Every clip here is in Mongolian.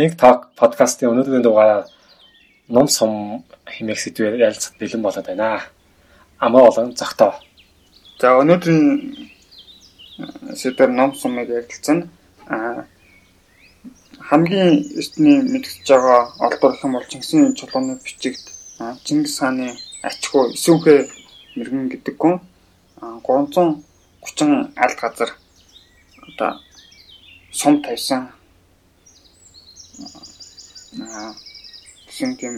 Pink Talk подкастын өнөөдрийн дугаараар ном сум хэмээх сэдвээр ярилцах бэлэн болоод байна. Амаа болон зогтоо. За өнөөдрийн сэдвэр ном сумыг ярилцсан. Аа хамгийн эртний мэдгэж байгаа олдор хэм бол Чингисийн чулууны бичигт Чингис хааны ачхуу Исүнхэ мэрэгэн гэдэг хүн 330 алт газар одоо сум тавьсан гэсэн тийм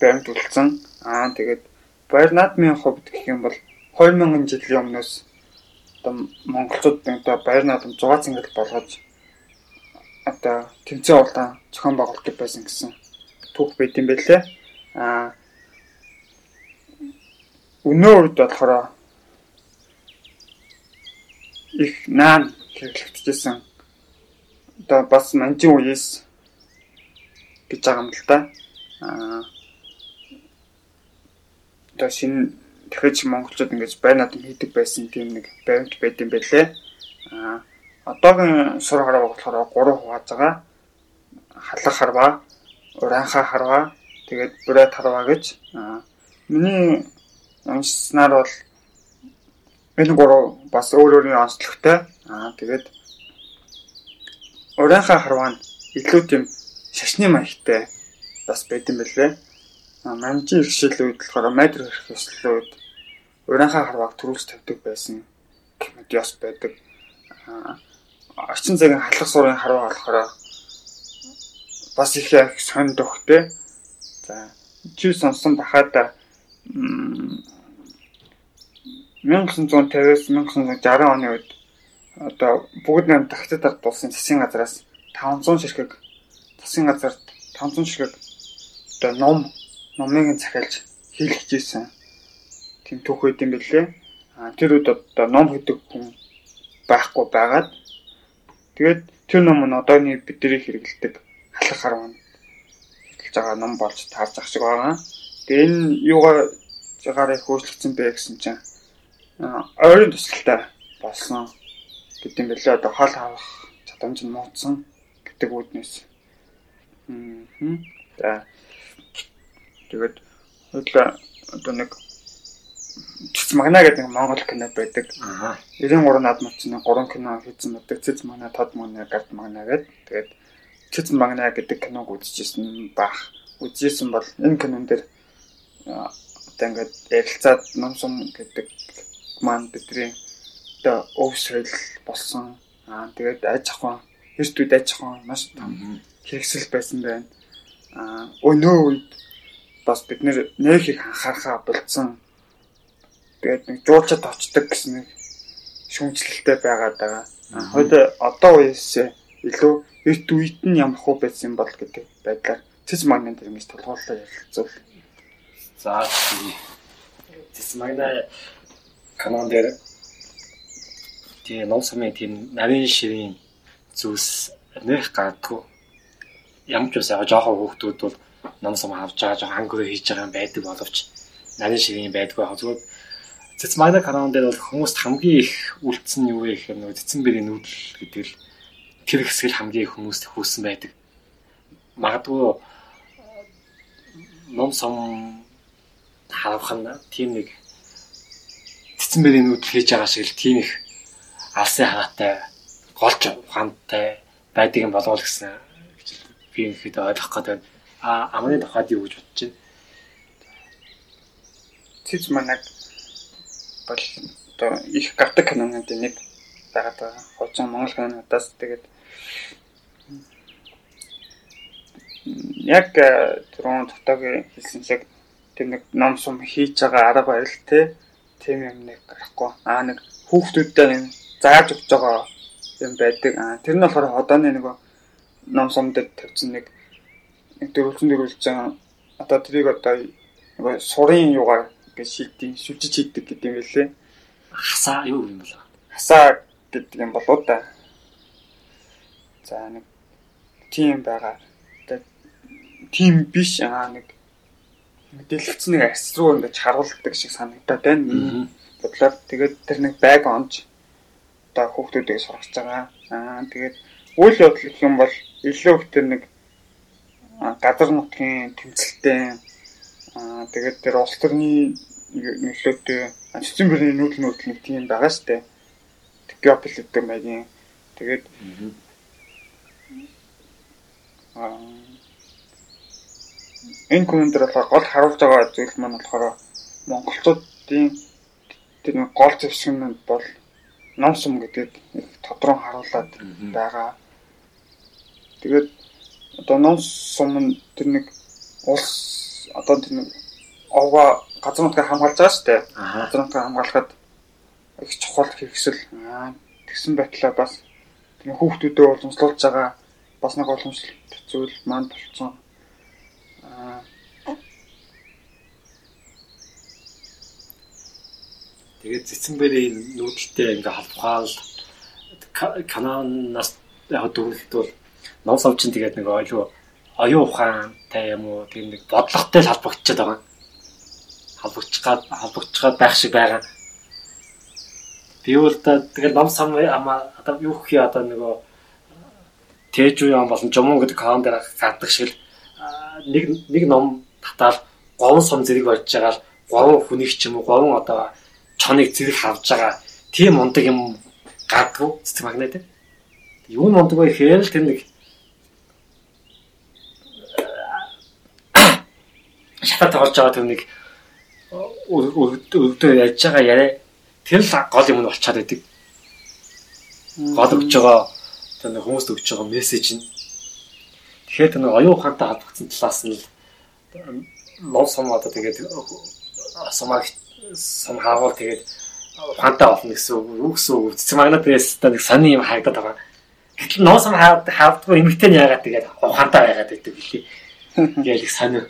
баримт үлдсэн. Аа тэгээд баяр наадмын хувьд гэх юм бол 2000 жилийн өмнөөс одоо монголчууд одоо баяр наадам 6 цэнгэл болгож одоо тэмцээн улаан зохион байгуулдаг байсан гэсэн түүх байт юм байлээ. Аа өнөө үед болохоор их наан хэрэглэгдэжсэн. Одоо бас манжин үеэс гэж байгаа юм л да. Аа одоо шинэ дахиж монголчууд ингэж бай наадам хийдэг байсан тийм нэг баримт байд юм байлээ. Аа одоогийн сур хараа болохоор 3 хувааж байгаа. Халах харваа, уранха харваа, тэгээд бүрät харваа гэж. Аа миний уншснаар бол энэ гурав бас өөр өөрийн онцлогтой. Аа тэгээд уранха харваа нь илүү тийм шашны маягтай бас байт юм байлээ. Манжийн иргэшил үед болохоор майдр хэрэг ёслол үед урианхаа харвааг төрүүлж тавьдаг байсан гэмэд ёс байдаг. Орчин цагийн халах сурын харваа болохоор бас их их сонд өгтэй. За чи сонсон бахада 1950-аас 1960 оны үед одоо бүгд найм тагтад дулсан засгийн газраас 500 ширхэг засгийн газарт 500 ширхэг одоо ном номыг захиалж хийлгэж ийсэн тийм түүх байд юм бэлээ. А тэр үед одоо ном гэдэг хүн байхгүй байгаад тэгээд тэр ном нь одооний бидний хэрэгэлдэг халах харван хэрэглэж байгаа ном болж таарч ах шиг байгаа. Тэгээ энэ юугаар зэгаарыг хөөслөгцөн бэ гэсэн чинь ойрын тусалтай болсон гэдэг юм бэлээ. Одоо хол хавах чадамж нь муудсан гэдэг үүднээс За. Тэгээд хоёлаа одоо нэг Цэц магна гэдэг нэг Монгол кино байдаг. Аа. 93 над мөчний 3 кино хийсэн байдаг. Цэц магна, тод магна, гарт магна гэдэг. Тэгээд Цэц магна гэдэг киног үзчихсэн бах. Үзсэн бол энэ кинон дээр одоо ингээд ярилцаад номсон гэдэг маань бидний одоо өв соёл болсон. Аа тэгээд аж ахуйн эрт үед аж ахуйн маш том хэрэгсэл байсан байна. Аа өнөө үед бас бид нэр их анхаарахаа болцсон. Тэгээд нэг жуулчад очдог гэсэн нэг шүүмжлэлтэй байгаад байгаа. Хойд одоо үеэс илүү эрт үед нь ямар хөө байсан бол гэдэг байдлаар цэц магнын дээр ингэж толгуурлаа ярилцвал. За цэц магна канон дээр тийм ном самын тийм нарийн ширийн зүйлс нэх гадгүй ямар ч бас яг жоохон хүүхдүүд бол ном сум авч байгаа жоохон ангөрөө хийж байгаа юм байдаг боловч нарийн ширийн байдгүй яг зүгээр цэц майна канон дээр бол хүмүүст хамгийн их үлдсэн юу вэ гэхээр нөгөө цэцэн бэрийн нүүдэл гэдэг л тэр хэсгэл хамгийн их хүмүүст хүүсэн байдаг. Магадгүй ном сум харавх нь тийм нэг цэцэн бэрийн нүүдэл хийж байгаа шиг л тийм их алсын ханаатай голч ухаантай байдаг юм болов уу гэсэн би ихэд ойлгох гэдэг а амны тухайд юу гэж бодож байна. Цэц манаг бол одоо их гардаг кинонууд нэг байгаад байгаа. Хожим Монгол кинонуудаас тэгээд яг түрүүн дотоогийн хэлсэн шиг тэр нэг ном сум хийж байгаа арга барил те тийм юм нэг гарахгүй. Аа нэг хүүхдүүдтэй нэг зааж өгч байгаа юм байдаг. Аа тэр нь болохоор одооны нөгөө ном дээр тавьсан нэг нэг дөрвөлжин дөрвөлжин одоо тэрийг одоо нөгөө сурын юугаар гэж шилдэг шүлжиж хийдэг гэдэг юм байлээ. Хасаа юу юм бол? Хасаа гэдэг юм болоо да. За нэг тийм байгаа. Тийм биш аа нэг мэдээлэгдсэн нэг арс руу ингэж харуулдаг шиг санагдаад байна. Бодлоор тэгээд тэр нэг байг онж одоо хүүхдүүдийг сургаж байгаа. Аа тэгээд үйл явдал гэх юм бол илүү их тэр нэг газар нутгийн тэмцэлтэй аа тэгээд тэр улс төрний нөлөөтэй цэцэн бүрийн нүүдэл нүүдэл нэг тийм байгаа штэ. Геополитик маягийн тэгээд аа энэ комент дээр болохоор гол харуулж байгаа зүйл маань болохоор монголчуудын тэр гол зэвсэг нь бол ном сум гэдгийг тодорхой харуулад байгаа. Тэгээд одоо ном сум нь тэр нэг улс одоо тэр нэг овоо газар нутгаа хамгаалж байгаа шүү дээ. Газар нутгаа хамгаалахад их чухал хэрэгсэл тэгсэн байтлаа бас тэр хүүхдүүдэд уламжлуулж байгаа бас нэг боломжтой зүйл маань болцсон. Тэгээд Цэцэнбэрийн нүүдэлтэй ингээ халбхаал Кананаас яг дөрөлт бол ном савчин тэгээд нэг ойлоо оюун ухаантай юм уу тийм нэг бодлоготой л халбагдчихад байгаа. Халбагдчих гад халбагдчих гад байх шиг байгаа. Би бол тэгээд ном сам ама одоо юу юм одоо нөгөө Тэжүү юм болон жомон гэдэг каан дээр гаддаг шиг нэг нэг ном татаал говн сум зэрэг болж байгаа л говн хүнийг ч юм уу говн одоо чоныг зэрэг хавж байгаа тийм ундаг юм гадгүй цэцэг магнат. Юу ундаг вэ гэхээр л тэр нэг шатаа тоглож байгаа тэр нэг өвдөө яаж байгаа яриа тэр л гол юм нь болчиход байдаг. Гол өгж байгаа тэр нэг хүмүүст өгж байгаа мессеж нь. Тэгэхээр тэр нэг оюун ухаантай холбогдсон талаас нь л лов сум одоо тэгээд сумаг самхаагаар тэгээд ухаантай болно гэсэн үг юу гэсэн үг цэцэг магнатээс та нэг сони юм харагдаад байгаа. Гэтэл ноо сам хаагдгүй эмэгтэй нь яагаад тэгээд ухаантай байгаад байдаг билий. Ингээл их сони.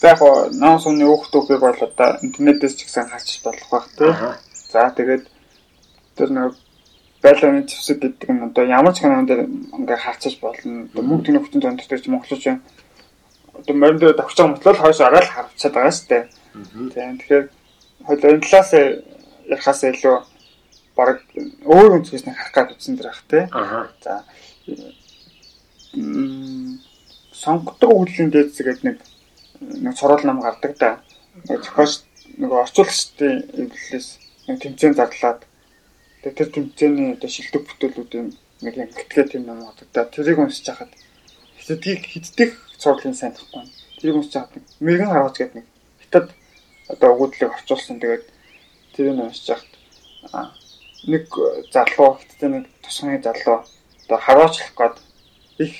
За яг ноо сумны хүүхдүүд бол одоо интернетээс ч гэсэн харч болох байх тийм. За тэгээд тэр нэг байлааны зэвсэг гэдэг нь одоо ямар ч канал дээр ингээ харцаж болно. Мөнгө төгрөг хүчин тоног дээр ч монголчууд одоо морин дээр давхиж байгаа мөтлөл хойш араа л харцаад байгаа шүү дээ. Тийм тэгэхээр хоёул энэ талаас ярихаас илүү баг өөр өнцгөөс нэг харах гад утсан дэр ах тий. За сонгодог үеийн дээд зэгээд нэг нэг цорол нам гардаг да. Зохиолч нэг орчуулагчдын эвлэлээс нэг тэмцээн зарлаад тэр тэмцээний одоо шилдэг бүтээлүүдийн нэг юм гэтгээ тийм ном гардаг да. Тэрийг уншиж хахад хэддгийг хэддих цорорлын сайн тахгүй. Тэрийг уншиж хахад мэрэгэн хараач гэдэг нэг хятад одоо өгөөдлийг орчуулсан. Тэгээд тэр нь уншиж яхад нэг залуу хэвтээ нэг тусганы залуу одоо хараачлах гээд их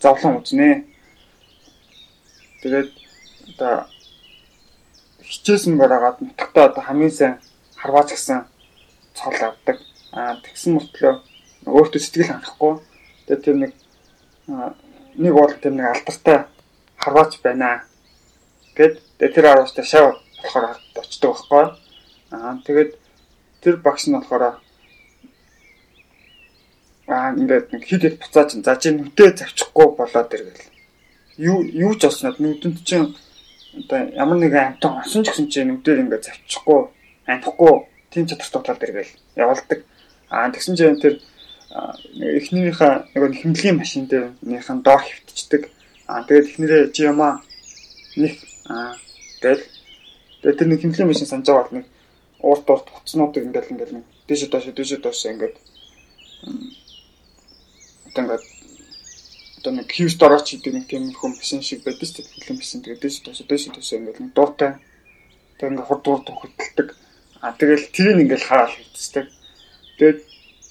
зовлон үзнэ. Тэгээд одоо хичээсэн бараагаад нутагтаа одоо хамгийн сайн харваач гэсэн цол авдаг. Аа тэгсэн мөртлөө өөртөө сэтгэл ханахгүй. Тэгээд тэр нэг нэг бол тэр нэг алдартай харваач байна. Гэт тэр аруултаа шав болохоор очдог байхгүй. Аа тэгээд тэр багш нь болохоор аа ингээд нэг хэд хэд буцааж за чи нүдээ завчихгүй болоод иргээл. Юу юу ч олснод нүдэнд чинь одоо ямар нэгэн амтан осон ч гэсэн чи нүдээр ингээд завчихгүй амтахгүй тийм чадртай болоод иргээл явуулдаг. Аа тэгсэн чинь тэр эхнэрийнхээ нэг хэмнэлийн машин дээр нийнхэн доор хөвтчихдэг. Аа тэгээд эхнэрээ чи ямаа нэг аа тэгэл Тэгээд тэр нэг хэмжээ машин санаж бол нэг уурт уурт утаснуудыг ингээл ингээл нэг дээш доош дээш доош ингээд одоо ингээд одоо нэг хьюз дорооч гэдэг нэг тийм хүм машин шиг байдаг шүү дээ. Хэмжээ машин тэгээд дээш доош дээш доош ингээл нэг дуутай тэгээд ингээд хурд хурд хөдөлдөг. А тэгэл тэрийг ингээл хараал хийдэг. Тэгээд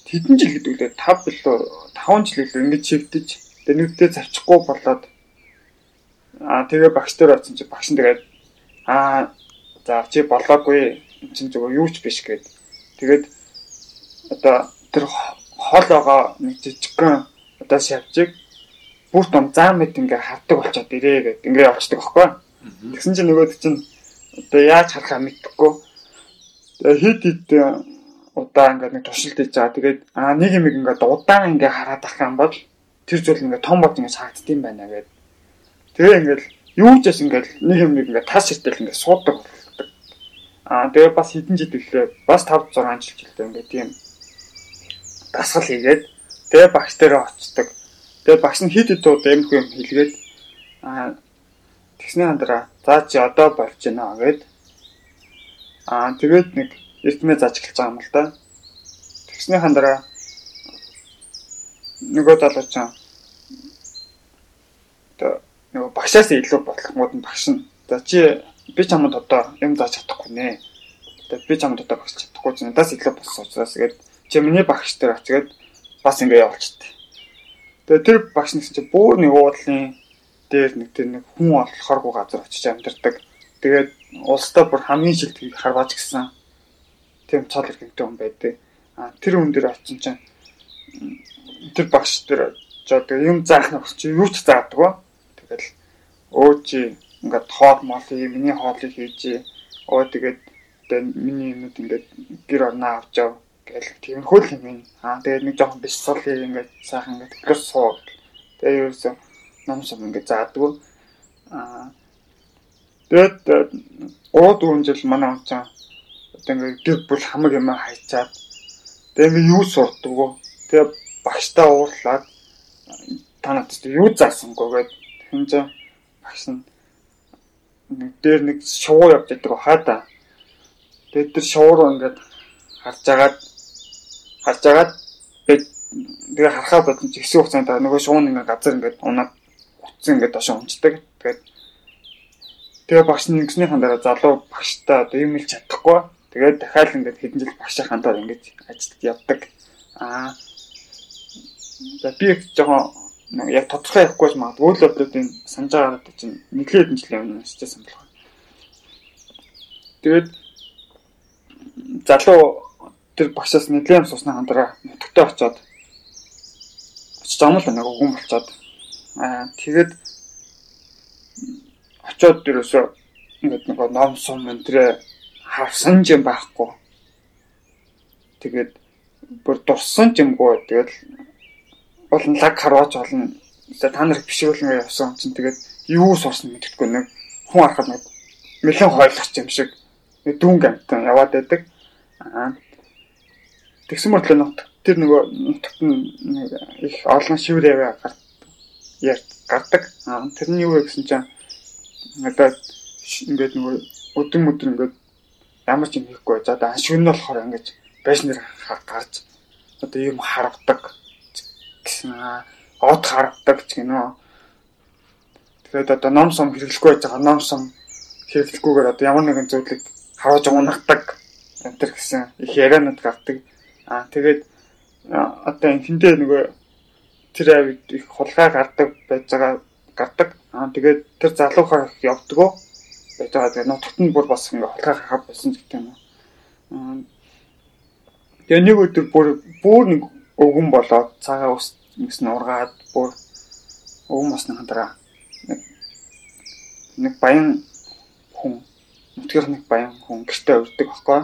хэдэн жил гэдэг лээ 5 билүү 5 жил илүү ингэж чивдэж тэгээд нүдтэй завчихгүй болоод а тэгээ багш дээр очсон чи багш нь тэгээд аа За чи болоогүй чинь зүгээр юу ч биш гээд. Тэгээд одоо тэр хол байгаа нэг жижигхэн одоо шавжиг бүр том зам мэд ингээ хавдаг болчиход ирээ гэд ингээ явчихдаг байхгүй. Тэгсэн чинь нөгөөд чинь одоо яаж харахаа мэдэхгүй. Тэгээ хит хит удаа ингээ нэг туршилт хийж байгаа. Тэгээд аа нэг юм ингээ удаан ингээ хараад ах юм бол тэр зүйл ингээ том бод ингээ шаагдсан байна гэд. Тэгээ ингээл юу ч бас ингээл нэг юм ингээ тас ширтэл ингээ суудаг Аа тэгээ бас хэдэн жил гэлээ бас 5 6 жил жилдээ ингээд тийм. Дасгал хийгээд Тэгээ багш дээр очдог. Тэгээ багш нь хид хид удаа юм юм хэлгээд аа тэгсний хандраа за чи одоо болж байна гэд. Аа тэгээд нэг зааж эхэлж байгаа юм л да. Тэгсний хандраа нөгөө залууч аа нөгөө багшаас илүү бодлохмууд нь багш нь. За чи би чамд одоо юм зааж чадахгүй нэ. Тэгээд би чамд одоо багш чадахгүй надаас илүү болсон учраас гээд чи миний багш дээр очиод бас ингэ явуулчихтээ. Тэгээд тэр багш нэгсэн чи бүр нэг уудлын дээр нэг тэр нэг хүн олохооргүй газар очиж амьдардаг. Тэгээд улстай бүр хамгийн шилдэг харваач гисэн. Тийм цол иргэнтэй хүн байдаг. А тэр хүн дээр очиж чинь тэр багш тэр жоо юм заах нь чи юу ч заадаг ба. Тэгэл өө чи ингээд хоол мол миний хоолыг хийж өө тэгээд миний юмуд ингээд гэр орноо авч яв гэл тиймэрхүү л юм ин. Аа тэгээд нэг жоохон биш сул ингээд сайхан ингээд плюс суу. Тэгээд ерөөсөө ном сум ингээд заадгүй. Аа тэгээд оо дөрвөн жил манай он цаа одоо ингээд гэр бүл хамаг юм хайчаад тэгээд ингээд юу сурдггүй. Тэгээд багштай уурлаад та надад юу заасангүй гээд хинж багш нь дээр нэг шувуу явж байдаг хаада. Тэгээд тэр шувуу ингээд харж агаад харж агаад тэгээ харахаа бодсон чи хэсэг хугацаанд нөгөө шуун ингээд газар ингээд унаад утсан ингээд доош унцдаг. Тэгээд тэгээ багш нэгснийхэн дараа залуу багштай одоо юм хэлж чадахгүй. Тэгээд дахиад ингээд хэдэн жил багшийн хандаад ингээд ажилд явдаг. Аа за би жоохон яг тодорхой явахгүй ч магадгүй үйл явдлуудын санаж байгаагаад чинь нэглээд хэдэн жил явна гэж санал байна. Тэгээд залуу тэр багшаас нэлээд сусны хандраа нутагтаа очиод очиж байгаа юм л нэг хүн болцоод аа тэгээд очиод дээрөөсөө ингээд нэг ном сум өнтрээ харсан юм байхгүй. Тэгээд бүр дурсан юмгүй тэгэл болон лаг харваач болно. Та нар бишгүүлнэ явсан чинь тэгээд юу сурсан мэддэхгүй нэг хүн харахад нэг нэлээд хойлох юм шиг дүүнг амтан яваад байдаг. Аа тэгсэн мэтлээ нут тэр нөгөө нутагт нь их олон шивэр яваа гарт яар гардаг. Аа тэрний юу вэ гэсэн чинь надад ингээд нөгөө өдөн өдөр ингээд ямар ч юм хийхгүй. За одоо ашиг нь болохоор ингээд байш нэр гарч одоо юм харавдаг гэсэн од харавдаг ч гинөө. Тэгээд одоо ном сум хэрэглэхгүй байж байгаа ном сум хэрэглэхгүйгээр одоо ямар нэгэн зүйлийг харуулж унагдаг энэ гэсэн их ярианууд гардаг. Аа тэгээд одоо энэндээ нөгөө тэр авид их хулгай гардаг байж байгаа гардаг. Аа тэгээд тэр залуухаа явдгоо байж байгаа. Тэгээд нутагт нь бүр бас ингээ хулгай гарах болсон гэдэг юм. Аа тэгээ нэг өдөр бүр бүр нэг өвгөн болоод цагаа ус гэсэн ургаад бүр өвгөн басны хандраа нэг нэг баян хүн нутгийнх нэг баян хүн гэртээ урддаг байхгүй.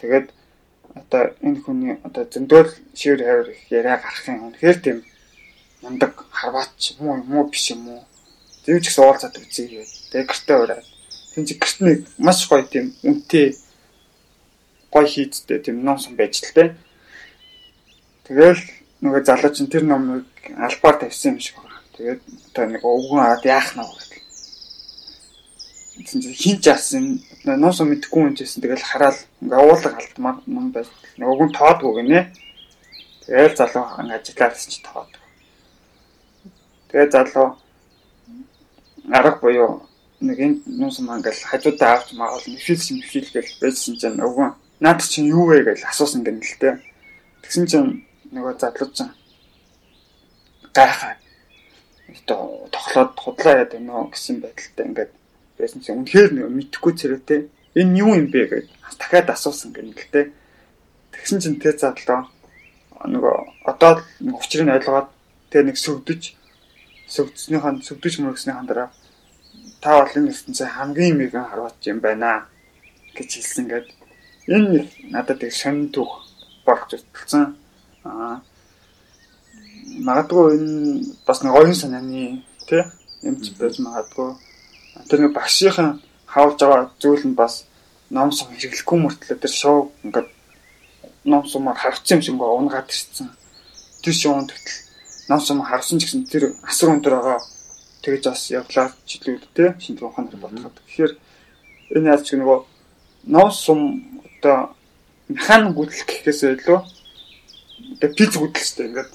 Тэгээд одоо энэ хүний одоо зөндөөл шивэр хавар их яриа гарах юм. Үнэхээр тийм мундаг харваач муу муу биш юм уу? Зэвч их уулзаад үзье гэв. Тэгээд гэртээ ураад. Тин чи гэрт нэг маш гоё тийм үнэтэй гоё хийдтэй тийм ном сон байж л тээ. Тэгэл нөгөө залууч нь тэр номыг албаар тавьсан юм шиг байна. Тэгээд одоо нэг өвгөн аваад яах нь вэ? хин жаасан ноос мэдхгүй юм жисэн тэгэл хараал ингээ уулаг алдмаар ном байж нөгөө хүн тоодгүй гинэ тэгэл залуу ингээ ажиллаас ч тоод тэгээ залуу арга буюу нэг энэ нуус маа ингээл хажуудаа авч маавал нэфилс нэфил гэл байжсэн чинь нөгөө наад чинь юу вэ гэж асуусан гэнэ л дээ тэгсэн чинь нөгөө залуу чинь гайхаа одоо тоглоод худлаа яа гэнэ гэсэн байдалтай ингээд байсан чинь үнэхээр мэдхгүй царайтай энэ юу юм бэ гэж дахиад асуусан гэнэ л дээ. Тэгсэн чинь тэр задлаа нөгөө одоо учрыг нь ойлгоод тэгээ нэг сөвдөж сөвдснийхэн сөвдөж мөргсний хандараа та бол энэ ертөнцийн хамгийн мэгэн харваач юм байна гэж хэлсэн гээд энэ надад их сонин түүх болж утсан. Аа. Магадгүй энэ бас нэг оюун санааны тий юм ч байж магадгүй. Тэр нэг багшийн хаалж байгаа зүйл нь бас ном сум хэрэглэхгүй мөртлөө тэр шоу ингээд ном сумаар харагдсан юм шиг унгаад ирсэн. тэр шиг унтгал нам сум харсан ч гэсэн тэр асар өндөр байгаа. Тэгэж бас явлаа чиглүүл те шинжлэх ухаанаар бодоход. Тэгэхээр энэ яаж ч нөгөө нам сум одоо механик гүйтгэх гэхээс илүү одоо физ гүйтгэх хэрэгтэй ингээд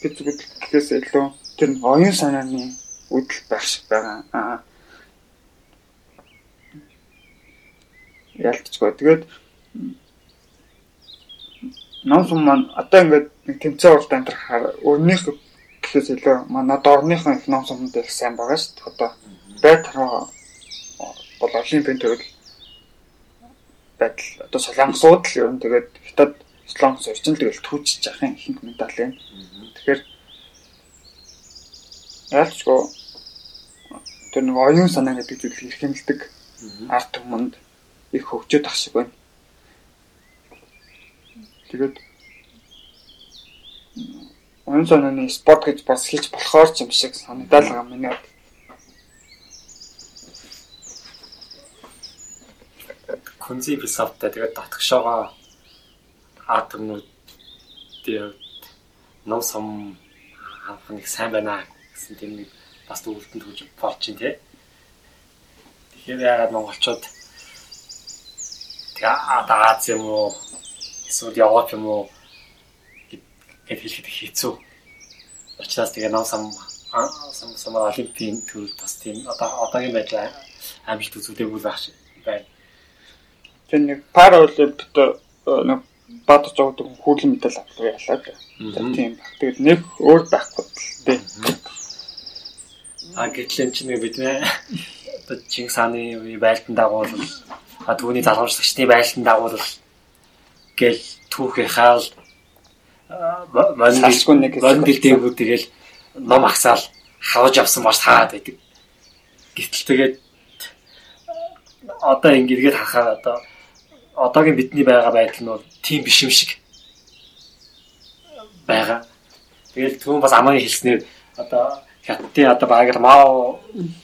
физ гүйтгэх гэхээс илүү тэр оюун санааны үдэл байх шиг байгаа. Аа. Ялтчгүй. Тэгээд ном маань одоо ингээд нэг тэмцээн уралд амьдрахаар өөрнийх гэхээс илүү манай дорныхон их ном сумд их сайн байгаа шүү дээ. Одоо байт хараа бол олимпийн төрөл байдал одоо солонгосууд л ер нь тэгээд хятад солонгос орчин тэгэл түүжиж яхахын ихэнх медаль юм. Тэгэхээр яалчгүй тэр нэг оюун санаа гэдэг зүйл их хэмэлдэг арт түмэнд их хөгжөөд ах шиг байна. Тэгээд оюун санааны спорт гэж бас хийж болохоор ч юм шиг санагдал байгаа миний хувьд. Концепт софттай тэгээд татгшоогоо атомнууд тэгээд ном сум анхны сайн байна гэсэн тийм нэг бас төвлөлтөнд хөгж болж чинь тий. Тэгэхээр яагаад монголчууд тэгээ Аз юм уу эсвэл Европ юм уу гэд хэлэхэд хэцүү. Учираас тэгээ ном сум сум сум олимпийн төрөлд бас тийм одоо одоогийн байдлаа амжилт үзүүлээгүй байх байна. Тэр нэг пара олимпиад нэг бад зогдог хүүрлийн медаль авлаа ялаад. Тийм баг. Тэгээд нэг өөр байхгүй л дээ. А гэтэл энэ чинь бид нэ одоо Чингис хааны байлдан дагуулвал а түүний залгуурчлагчны байлдан дагуулвал гэл түүхээ хаал салшгүй нэг мондил дээгүүд тэгэл ном агсаал хавж авсан маш таад байдаг. Гэтэл тэгээд одоо ингэргээд харахаар одоо одоогийн бидний байгаа байдал нь бол тийм биш юм шиг. Байгаа. Тэгэл түүн бас амаа хэлснээр одоо хятадын одоо багаар маа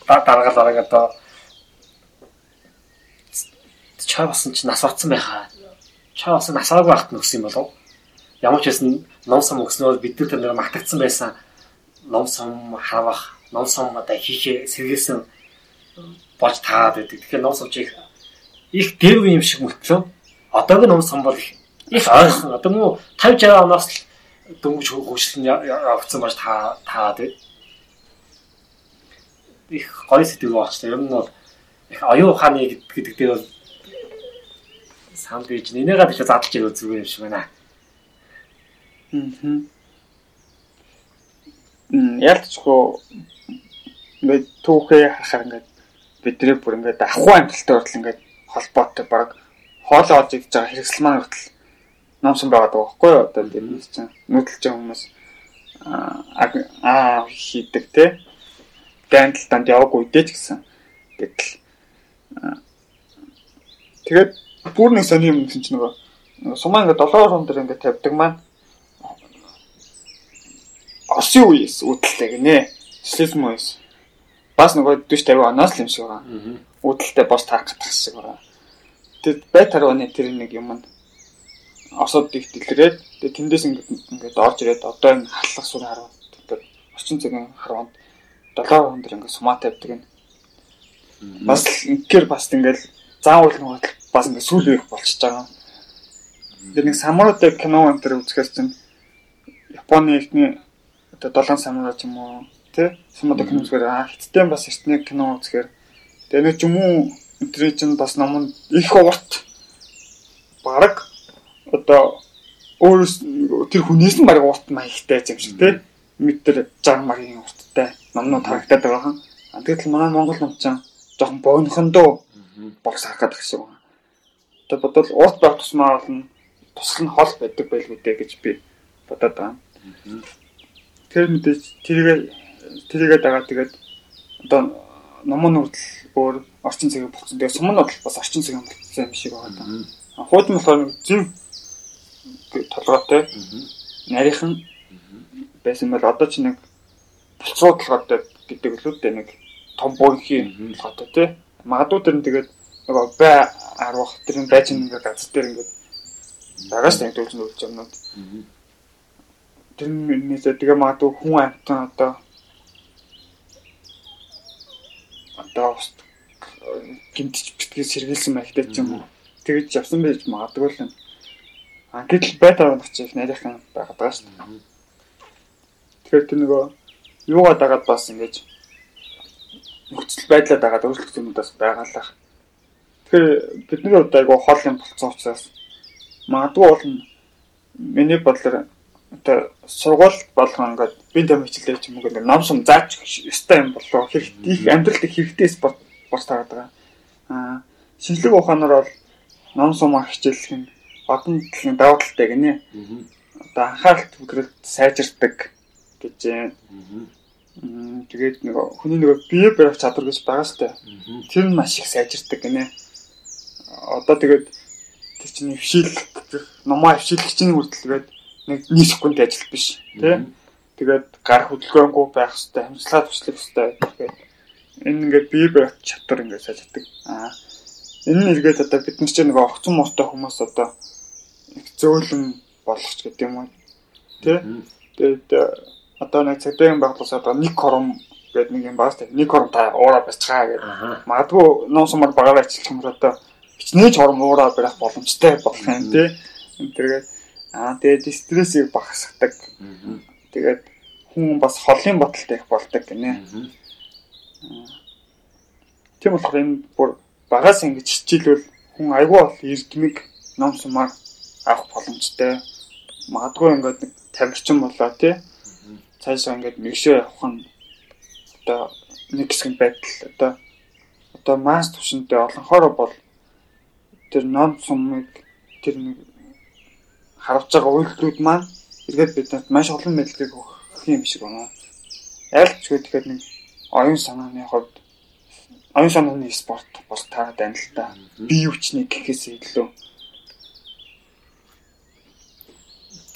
дараагаар дараагаар одоо чаа басан чи нас батсан байхаа. Чаа бас насаагүй байхад нөхсөн юм болов ямар ч байсан ном сум өгснөөр бид нар тэр магтагдсан байсан. Ном сум хавах ном сум одоо хийхээ сэргээсэн болж таад байдаг. Тэгэхээр ном сум чих их дэв юм шиг мөртлөө. Одоогийн ном сум бол их ойрхон одоо муу 50 60 оноос л дөнгөж хөгжлөн явагдсан байж таа таад байд. Их гоё сэтгэл болчихлоо. Ер нь бол их оюун ухааны гэдэг дээр бол санал бийж нэнийгээ дахиад задлж ирэх зүгээр юм шиг байна. Мм. Ялцгүй ингээд түүхээ харахаар ингээд бидний бүр ингээд ахуй амталтай хүртэл ингээд холбоотой баг хоолоо олж идж байгаа хэрэгсэл маань хүртэл номсон байгаа даа байхгүй юу одоо тийм чинь нүүдэлж байгаа хүмүүс аа хийдэг те дандал данд яваагүй ч гэсэн гэтэл тэгээд бүр нэг сони юм чинь нөгөө сумаа ингээд 7 орон дээр ингээд тавьдаг маань Оросын үеэс үүдэлтэй гинэ. Социализм үеэс. Бас нөгөө 40 50 оноос л юм шиг байгаа. Үүдэлтэй бос таах гэдэг шиг байгаа. Тэгээд бай тарваны тэр нэг юм нь осод их дэлгэрээд тэгээд тэндээс ингээд ингээд орж ирээд одоо энэ халах сур харваад тэр орчин цагийн харваад 7 он дээр ингээд сумаа тавьдаг юм. Бас ингээр бас ингээд заавал нөгөө бас ингээд сүүл үеих болчихж байгаа. Тэр нэг самурай кино энэ төр үзэхээс чинь Японы ихний одоо 7 самурай ч юм уу тий самурай кино үзэхээр аа хиттэй бас эртний кино үзэхээр. Тэгээ нэг юм уу өдрий чинь бас номонд их урт баг одоо өөрөөс тэр хүнээс нь баг урт маягтай юм шиг тий метр 60 магийн урттай номнууд харагдаад байгаа хан. Тэгэл манай Монгол ном чинь жоохон богинохондоо богс харах гэдэг шиг байна. Тэгээ бодвол урт байх тусмаа бол тусал нь хол байдаг байлгүй дээ гэж би бодоод байгаа. Тэр мэдээж тэрийг тэрийгээ дагаа тэгээд одоо номон хүртэл өөр орчин цагийг болсон. Тэгээд сум нь бол бас орчин цагийг болсон юм шиг байгаа даа. Хуудын болохоор зин толгойтой нарийнхан байсан бол одоо ч нэг булцруу толгойтой гэдэг л үү нэг том буйхийн толгойтой тий. Магадгүй тэр нь тэгээд нөгөө бай арвах тэр нь байж ингээд газар дээр ингээд байгаа дээ төлж нөлж юмнууд. тэр нээсээ тэгээ магадгүй хүн амтан одоо одоо гимтч битгий сэргийлсэн байхтай ч юм. Тэгэж явсан байж магадгүй л юм. А гэтэл байтаа унах чих нарийнхан байгаад байгаа шүү дээ. Тэгэхээр тэр нөгөө юугаа дагаад бас ингэж нөхцөл байдлаа дагаад өөрчлөлт юмудаас байгаалах. Тэгэхээр бидний хувьд айгүй хол юм болцсон учраас магадгүй бол миний бодлоор одоо сургууль болгоо ингээд би тэм хичээлээ ч юм уу гэдэг ном сум зааж өстой юм болоо хэрэгтэй их амьдралд хэрэгтэй спорт болж таарад байгаа. Аа шинжлэх ухаанаар бол ном сум хичээлэх нь одон дэлхийн даваа талтай гинэ. Одоо анхаарал төвлөрөлт сайжирдаг гэж байна. Тэгээд нэг хүний нэг бие барих чадвар гэж байгаа сте. Тэр нь маш их сайжирдаг гинэ. Одоо тэгээд тэр чинь хвшил номоо хвшилгч чинь хүртэлгээд нэг нэг секунд ажил биш тий. Тэгээд гар хөдөлгөөнгүй байх хэвээр хамслагаа туслах хэвээр тэгээд энэ ингээд бие барих чадвар ингээд сайжирдаг. Аа энэ нь эргээд одоо бид нар чинь нэг огцон мортой хүмүүс одоо зөөлөн болгоч гэдэг юм уу. Тэ? Тэгээд одоо нэг цэдэн багтлаас одоо нэг кором гэдэг нэг юм баас тэг. Нэг кором та уураа бацгаа гэдэг. Магадгүй ноосомор багаар ажилтгах юм одоо хичнээн хором уураа барих боломжтой болох юм тий. Тэгээд аа тэгээд стрессийг багасгадаг. Тэгээд хүн бас холын бодолтой их болдог гинэ. Тийм болохоор энэ бүр багаас ингэж хичээлвэл хүн айгүй бол эрдмэг ном сумаар авах боломжтой. Магадгүй ингээд нэг тамирчин болоо тий. Цаашаа ингээд мэгшөө явах нь одоо нэг хэсэг байдал одоо одоо масс төвшөнтэй олонхоор бол тэр ном сумыг тэр нэг харуулж байгаа үйлдэлүүд маань эргээд бидэнд маш олон мэдлэгийг өгөх юм шиг байна. Аль ч гэхээр нэг оюун санааны хувьд оюун санааны спорт бол таарад байна л да. Бие хүчний гэхээс илүү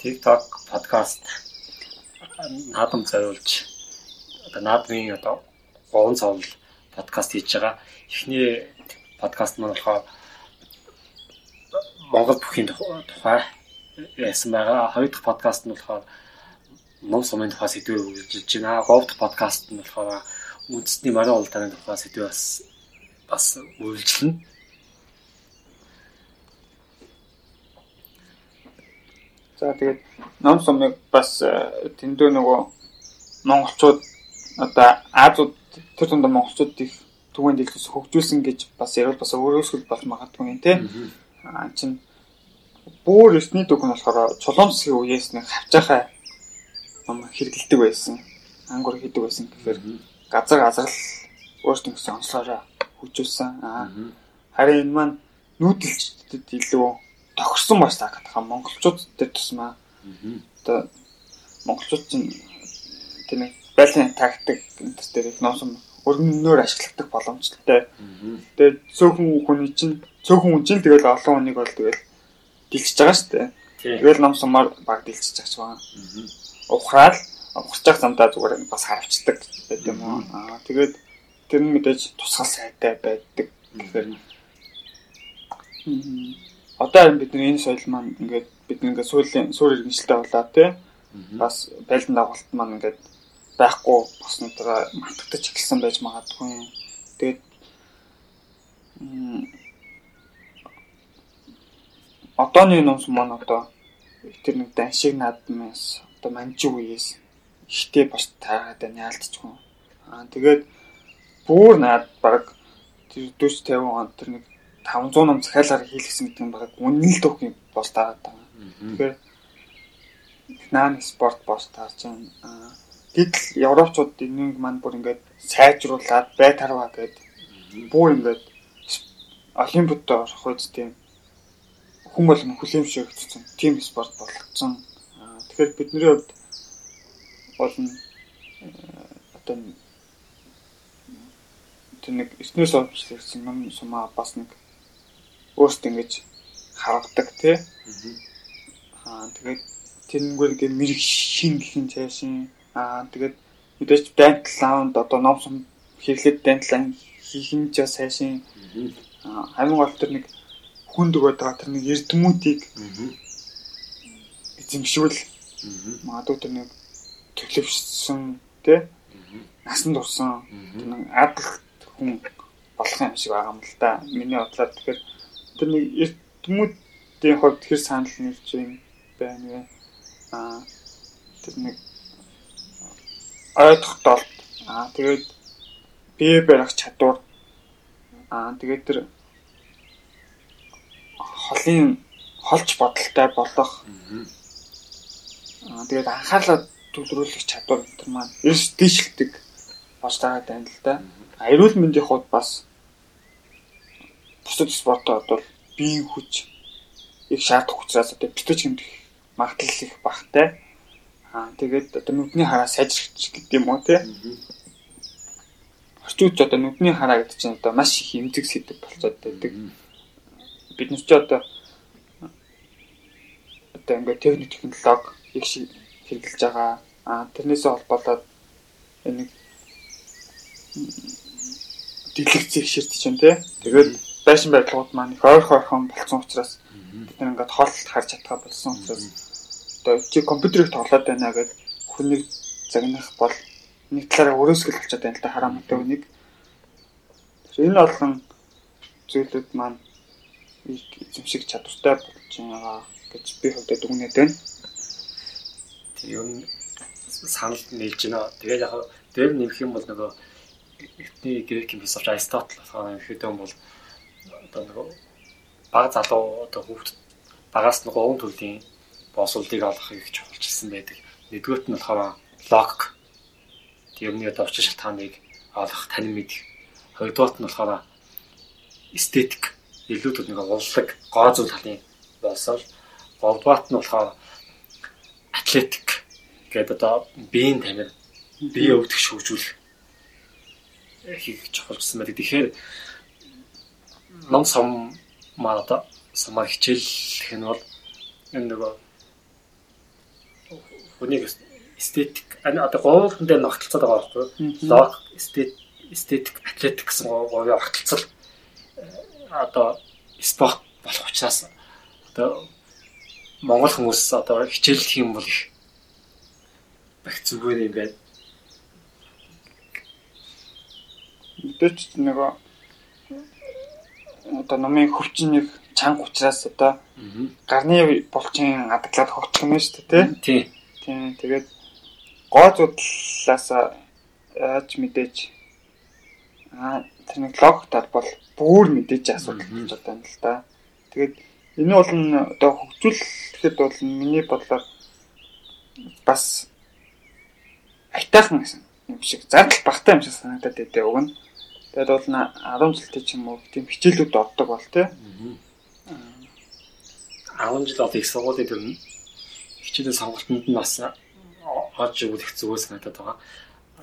TikTok подкаст наадам зориулж одоо наадмын одоо гон цовл подкаст хийж байгаа. Эхний подкаст маань болохоор Монгол бүхийн тухай яасан байгаа. Хоёр дахь подкаст нь болохоор ном сумын тухай сэдвээр үргэлжилж байна. Гурав дахь подкаст нь болохоор үндэсний марийн улдааны тухай сэдвээ бас бас үргэлжлэнэ. За тэгээд ном сумыг бас э, тэндөө нөгөө монголчууд одоо Азууд тэр тунд монголчууд их түгэнд илүү хөгжүүлсэн гэж бас ярил бас өөрөөсгөл болж магадгүй юм тий. Аа чин бүр өсний дүг нь болохоор чулуумсгийн үеэс нэг хавчаахаа ном хэрэгэлдэг байсан. Ангур хийдэг байсан гэхээр газар газарл өөртөө гэсэн онцлогоо хөгжүүлсэн. Аа харин энэ маань нүүдэлчдэд илүү тохирсон маш таагаад байгаа монголчууд дээр тусмаа. Одоо монголчууд чинь тийм ээ байлын тактик энэ дээр их носон өргөнөөр ашигладаг боломжтой. Тэгээд цөөхөн хүний чинь цөөхөн хүн чинь тэгэл олон хүнийг бол тэгэл дэлчиж байгаа шүү дээ. Тэгэл ном сумаар баг дэлчиж байгаа ч байна. Ухраал ухарч явах замдаа зүгээр бас харавчдаг байт юм уу. Аа тэгээд тэр нь мэдээж тусгал сайтай байдаг. Тэгэхээр одоо харин бид нар энэ соёл маань ингээд бид ингээд сүүлийн суур иргэншилтэй болоо тий. Бас байлдан дагуулт маань ингээд байхгүй боснуудаа мартагдаж эхэлсэн байж магадгүй. Тэгээд одооны номс маань одоо тэр нэг даншиг наадмаас одоо манжи үеэс ихтэй бас таагаад байна яалтчгүй. Аа тэгээд бүр наад баг тэр 40 50 он тэр нэг 500 ном захиалгаар хийлгэсэн гэдэг нь баг үнэн л дөх юм бол таагаад байгаа. Тэгэхээр наан спорт бос таарч байна. Гэтэл европчууд энийг маань бүр ингээд сайжруулад байтарваа гэд бүр ингээд олимпиадад орох үед тийм хүн болгон хүлээмжшээгдсэн тийм спорт болгоцсон. Тэгэхээр бидний хувьд бол одоо тэр нэг эснээс олж ном сумаа бас нэг өөртөө ингэж харагдаг тий. Аа тэгээд тэрнгээр ингээ мэрэг шин гэхин цаашин аа тэгээд мэдээж дайнтал лаунд одоо ном сум хэрэглээд дайнтал хийх нь ч сайшин аа хамгийн гол тэр нэг хүнд өгöd байгаа тэр нэг эрдэмүүдийг эзэмшүүл Магадгүй тэр нэг төлөвшсөн тий насан турсан тэр нэг адал хүн болох юм шиг байгаа юм л да. Миний бодлоор тэгэхээр тэр нэг эрдэмүүдийн хувьд тэр санал нэрч юм байна вэ? Аа тэр нэг ойлгохтол аа тэгээд бие барих чадвар аа тэгээд тэр холын холж бодолтой болох аа тэгээд анхаарлаа төвлөрүүлэх чадвар тэр маань ерөөс дийшилдэг болж байгаа тань л да. Эрүүл мэндийн хувьд бас бусад спортод бол биеийн хүч их шаардах учраас одоо битэж хэмдэх магадлал их багтай. Аа тэгээд одоо нүдний хараа сайжрах гэдэг юм уу те. Орчин үеч одоо нүдний хараа гэдэг чинь одоо маш их эмзэг сэдв болцоод байдаг. Бид нар ч одоо одоо ингээд техник технологи их шиг хэрэгжилж байгаа. Аа тэрнээсээ холбоолоод энэ дэлгэцийг ширтэж чинь те. Тэгээд байшин байдлууд маань их ойр хойхон болсон учраас бид нар ингээд хол харж чадхаа болсон учраас одоо чи компьютерыг тоглоод байна гэдэг хүнийг загнах бол нэг талаараа өрөөсгөл болчиход байна л да хараамтай хүнийг. Энэ олон зүйлүүд маань эзэмших чадвартай болж байгаа гэж би хувьдаа дүгнээд байна. Тэг юм санал нээлж байна. Тэгээд яг дээр нэмэх юм бол нөгөө эхний грек философч Аристотл болохоор юм бол одоо нөгөө баг залуу одоо хүүхд багаас нөгөө өвн төрлийн босолдыг олохыг их чухалчилсан байдаг. Нэгдүгürt нь болохоор логик. Тэрний одоо орчин шалтгааныг олох, танин мэдэх. Хоёрдугаарт нь болохоор эстетик. Илүү тэр нэг уллаг, гоо зүйл талын болсоор гуравдугаарт нь болохоор атлетик гэдэг одоо биеийн тамир, бие өвдөх хөгжүүлэх хийх чухалчсан байдаг. Тэгэхээр ном сум маа одоо сумаар хичээлэх нь бол энэ нөгөө хүнийг эстетик одоо гуйлхан дээр ногтлцоод байгаа байхгүй? Лог эстет эстетик атлетик гэсэн говийн огтлцол э, одоо спорт болох учраас одоо монгол хүмүүс одоо хичээллэх юм бол их бах зүгээр юм байна. Мэдээч нөгөө одоо номын хөвчнийг чанга учраас одоо гарны булчин адаглаад хогтлох юм шүү дээ тий. Тийм тэгээд гоо зүтлээс яаж мэдээж аа тэр нэг логтад бол бүр мэдээж асуудал болж байгаа юм л да. Тэгээд энэ бол одоо хөгжүүлэхэд бол миний бодлоор бас айтайхан юм шиг зардал багтаа юм шиг санагдаад байдаа уг нь. Тэгээд бол 10 жилтэй ч юм уу тийм хичээлүүд ордог бол тий. 10 жил одоо их сургуулийн тэр хичээлийн сонголтонд нь бас олж өгөх зүгээр санагдаад байгаа.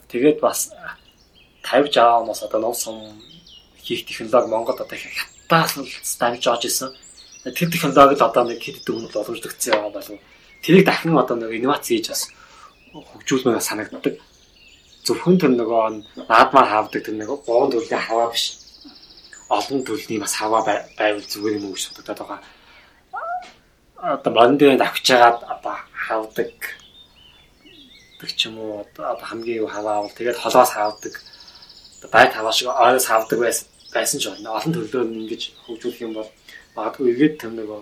Тэгээд бас тавьж аваа хүмүүс одоо ном сум хийх технологи Монголд одоо хятадаас л давж оож исэн. Тэр технологид одоо нэг хэд хэдэн хүн боломжлогдсон байгаа болов. Тэрийг дахин одоо нэг инновац хийж бас хөгжүүлмээр санагддаг. Зөвхөн тэр нөгөө наадмаар хавдаг тэр нэг гуун төрлийн хаваа биш. Олон төрлийн бас хаваа байвал зүгээр юм уу гэж бодогдоод байгаа одоо мондын авчиагаад одоо хавдаг гэх ч юм уу одоо хамгийн юу хаваавал тэгээд холоос хавдаг байт хаваа шиг ойроос хавдаг байсан байсан ч болно. Олон төрлөөр ингэж хөгжүүлэх юм бол магадгүй эргээд тэм нөгөө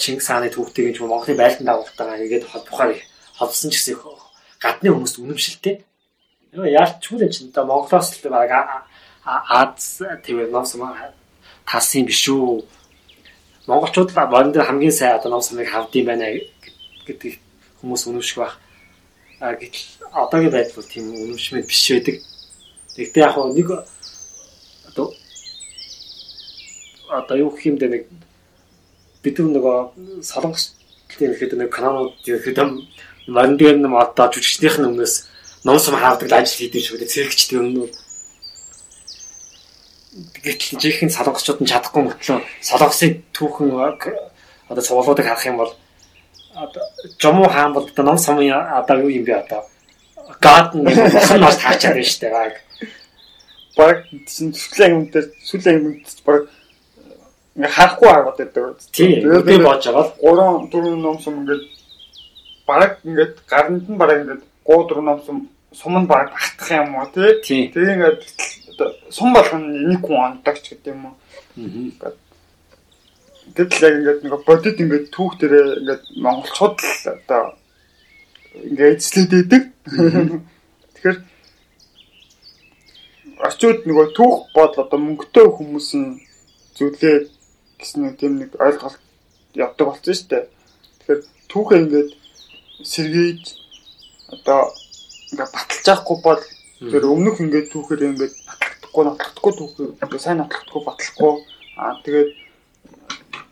Чингис хааны түүхтийг ч Монголын байлдан дагуултайгаа эргээд холбохоор холбосон ч гэсэн гадны хүмүүст үнэмшилтэй. Яалчгүй л чинь одоо Монголоос л баг Аз тэр ном сум тасан биш үү монголчууд борон дээр хамгийн сайн одоо ном самыг хавдсан байна гэдэг хүмүүс үнэмших байх. А гэтэл одоогийн байдал бол тийм үнэмшмэл биш байдаг. Тэгтээ яг нэг одоо одоо юу гэх юм дэ нэг бид нөгөө солонгос ихэд нэг каналууд ихэд дээр нэм одоо жүжигчнийх нь өмнөөс ном сум хавдаг ажил хийдэг шүү дээ. Цэрэгчдийн өмнө гэтэл жинхэнэ солонгосчууд нь чадахгүй мөртлөө солонгосын түүхэн одоо цувуулуудыг харах юм бол одоо Жому хаан бол одоо ном сумын одоо юу юм бэ одоо гадн нэг нас таачаад байна шүү дээ. Баг сүлэн юм дээр сүлэн юм дээр баг ингээ харахгүй хараад байдаг. Тэгээд би боож байгаа л 3 4 ном сум ингээд бараг ингээд гаранд нь бараг ингээд 3 4 ном сум нь бараг хатах юм уу тий. Тэгээд ингээд сум болгоно нэг хүн ондагч гэдэг юм уу. Аа. Гэтэл яг ингээд нэг бодит ингээд түүх дээрээ ингээд монголчууд л одоо ингээд эзлээд байдаг. Тэгэхээр очиод нөгөө түүх бод одоо мөнгөтэй хүмүүс нь зүйлээ гэсэн нэг тийм нэг ойлголт явдаг болсон шүү дээ. Тэгэхээр түүхээ ингээд сэргийж одоо ингээд баталж авахгүй бол тэр өмнөх ингээд түүхээр ингээд батлахгүй нотлохгүй түүхээр ингээд сайн нотлохгүй батлахгүй аа тэгээд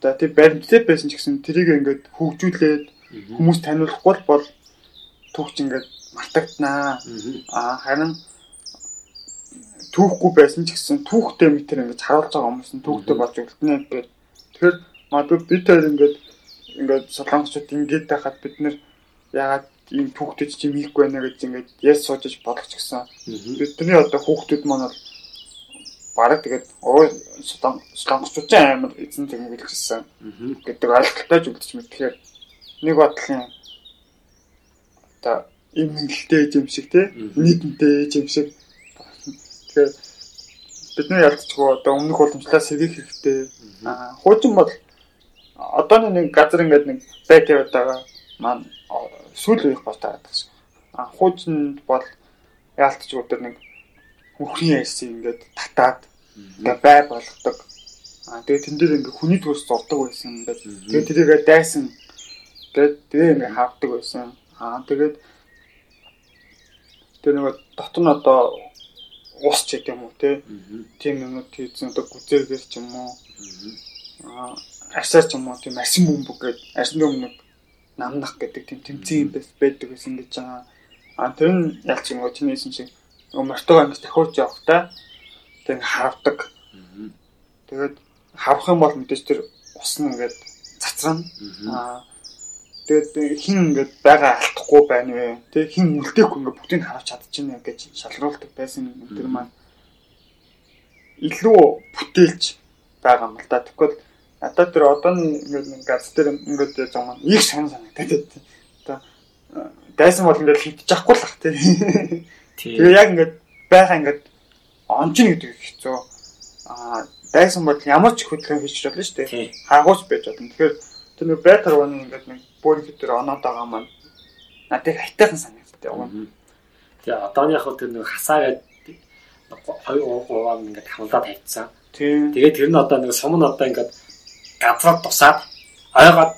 за тийм баримттай байсан ч гэсэн тэрийг ингээд хөгжүүлээд хүмүүс таниулахгүй бол түүхч ингээд мартагднаа. Аа харин түүхгүй байсан ч гэсэн түүхтэй мэтэр ингэж харуулж байгаа хүмүүс нь түүхтэй болж үлднэ гэдэг. Тэгэхээр магадгүй бид хоёр ингэж ингэж солонгосчууд ингэж байхад бид нэр ягаад ийм түүхтэй чи хийхгүй байна гэж ингэж яс суужж бодох ч гэсэн. Бидний одоо хүүхдүүд маань бол бараг тэгээд оо солонгосчууд амар эзэн зэм гэлжсэн гэдэг ойлголттой ч үлдчих мэт. Тэгэхээр нэг бодлын одоо им нэлтэй юм шиг те нийтэнтэй юм шиг Тэгэхээр бид нар ялцчихгүй одоо өмнөх уламжлалаа сэргийх хэрэгтэй. Хуучин бол одооны нэг газар ингээд нэг байт яваагаа маань сүүл үеих бол шиг. Аа хуучин бол яалтчгүй өдөр нэг хөхрийн яйсыг ингээд татаад ингээд бай болгодог. Аа тэгээ тэн дээр ингээд хүний төрс зурдаг байсан ингээд тэгээ тэрийгээ дайсан тэгээд тэгээ ингээд хавдаг байсан. Аа тэгээд тэр нэг дотор нь одоо ус ч гэдэм үү те. Тийм юмнууд хийсэн одоо гүзээгээр ч юм уу. Аа арсаар ч юм уу тийм арсын бөмбөг гэдэг арсын бөмбөг намнах гэдэг тийм тэмцээн юм байдаг гэсэн гэж байгаа. А тэр нь ялч юм уу чиний хэлсэн шиг мортог ангис тахиулж явахдаа тэг хавдаг. Тэгээд хавах юм бол мэдээж тэр ус нь ингээд цацрана. Аа Тэгээд хин ингээд байгаа алдахгүй байна вэ? Тэг хин үлдээхгүй ингээд бүгдийг харж чадчихна гэж шалруулдаг байсан тэр маань илүү бүтээлч байгаа юм л да. Тэгвэл надад тэр одооны ингээд газ дээр ингээд маань их сан санагдаад одоо дайсан бол ингээд хитж авахгүй л ах тий. Тэгээ яг ингээд байгаа ингээд онжин гэдэг хэцүү. Аа дайсан бол ямар ч хөдөлгөөн хийж чадлаа шүү дээ. Хаагууч байж чадна. Тэгэхээр тэр нэг байтар ваны ингээд нэг бүр тэр оноод байгаа маань надад хайтайхан санагддаг юм. Тэгээ одооны яг тэр нэг хасаа гэдэг хоёр гурван ингээд хамлаад тавьчихсан. Тэгээд тэр нь одоо нэг сум нь одоо ингээд газраад тусаад ойгоод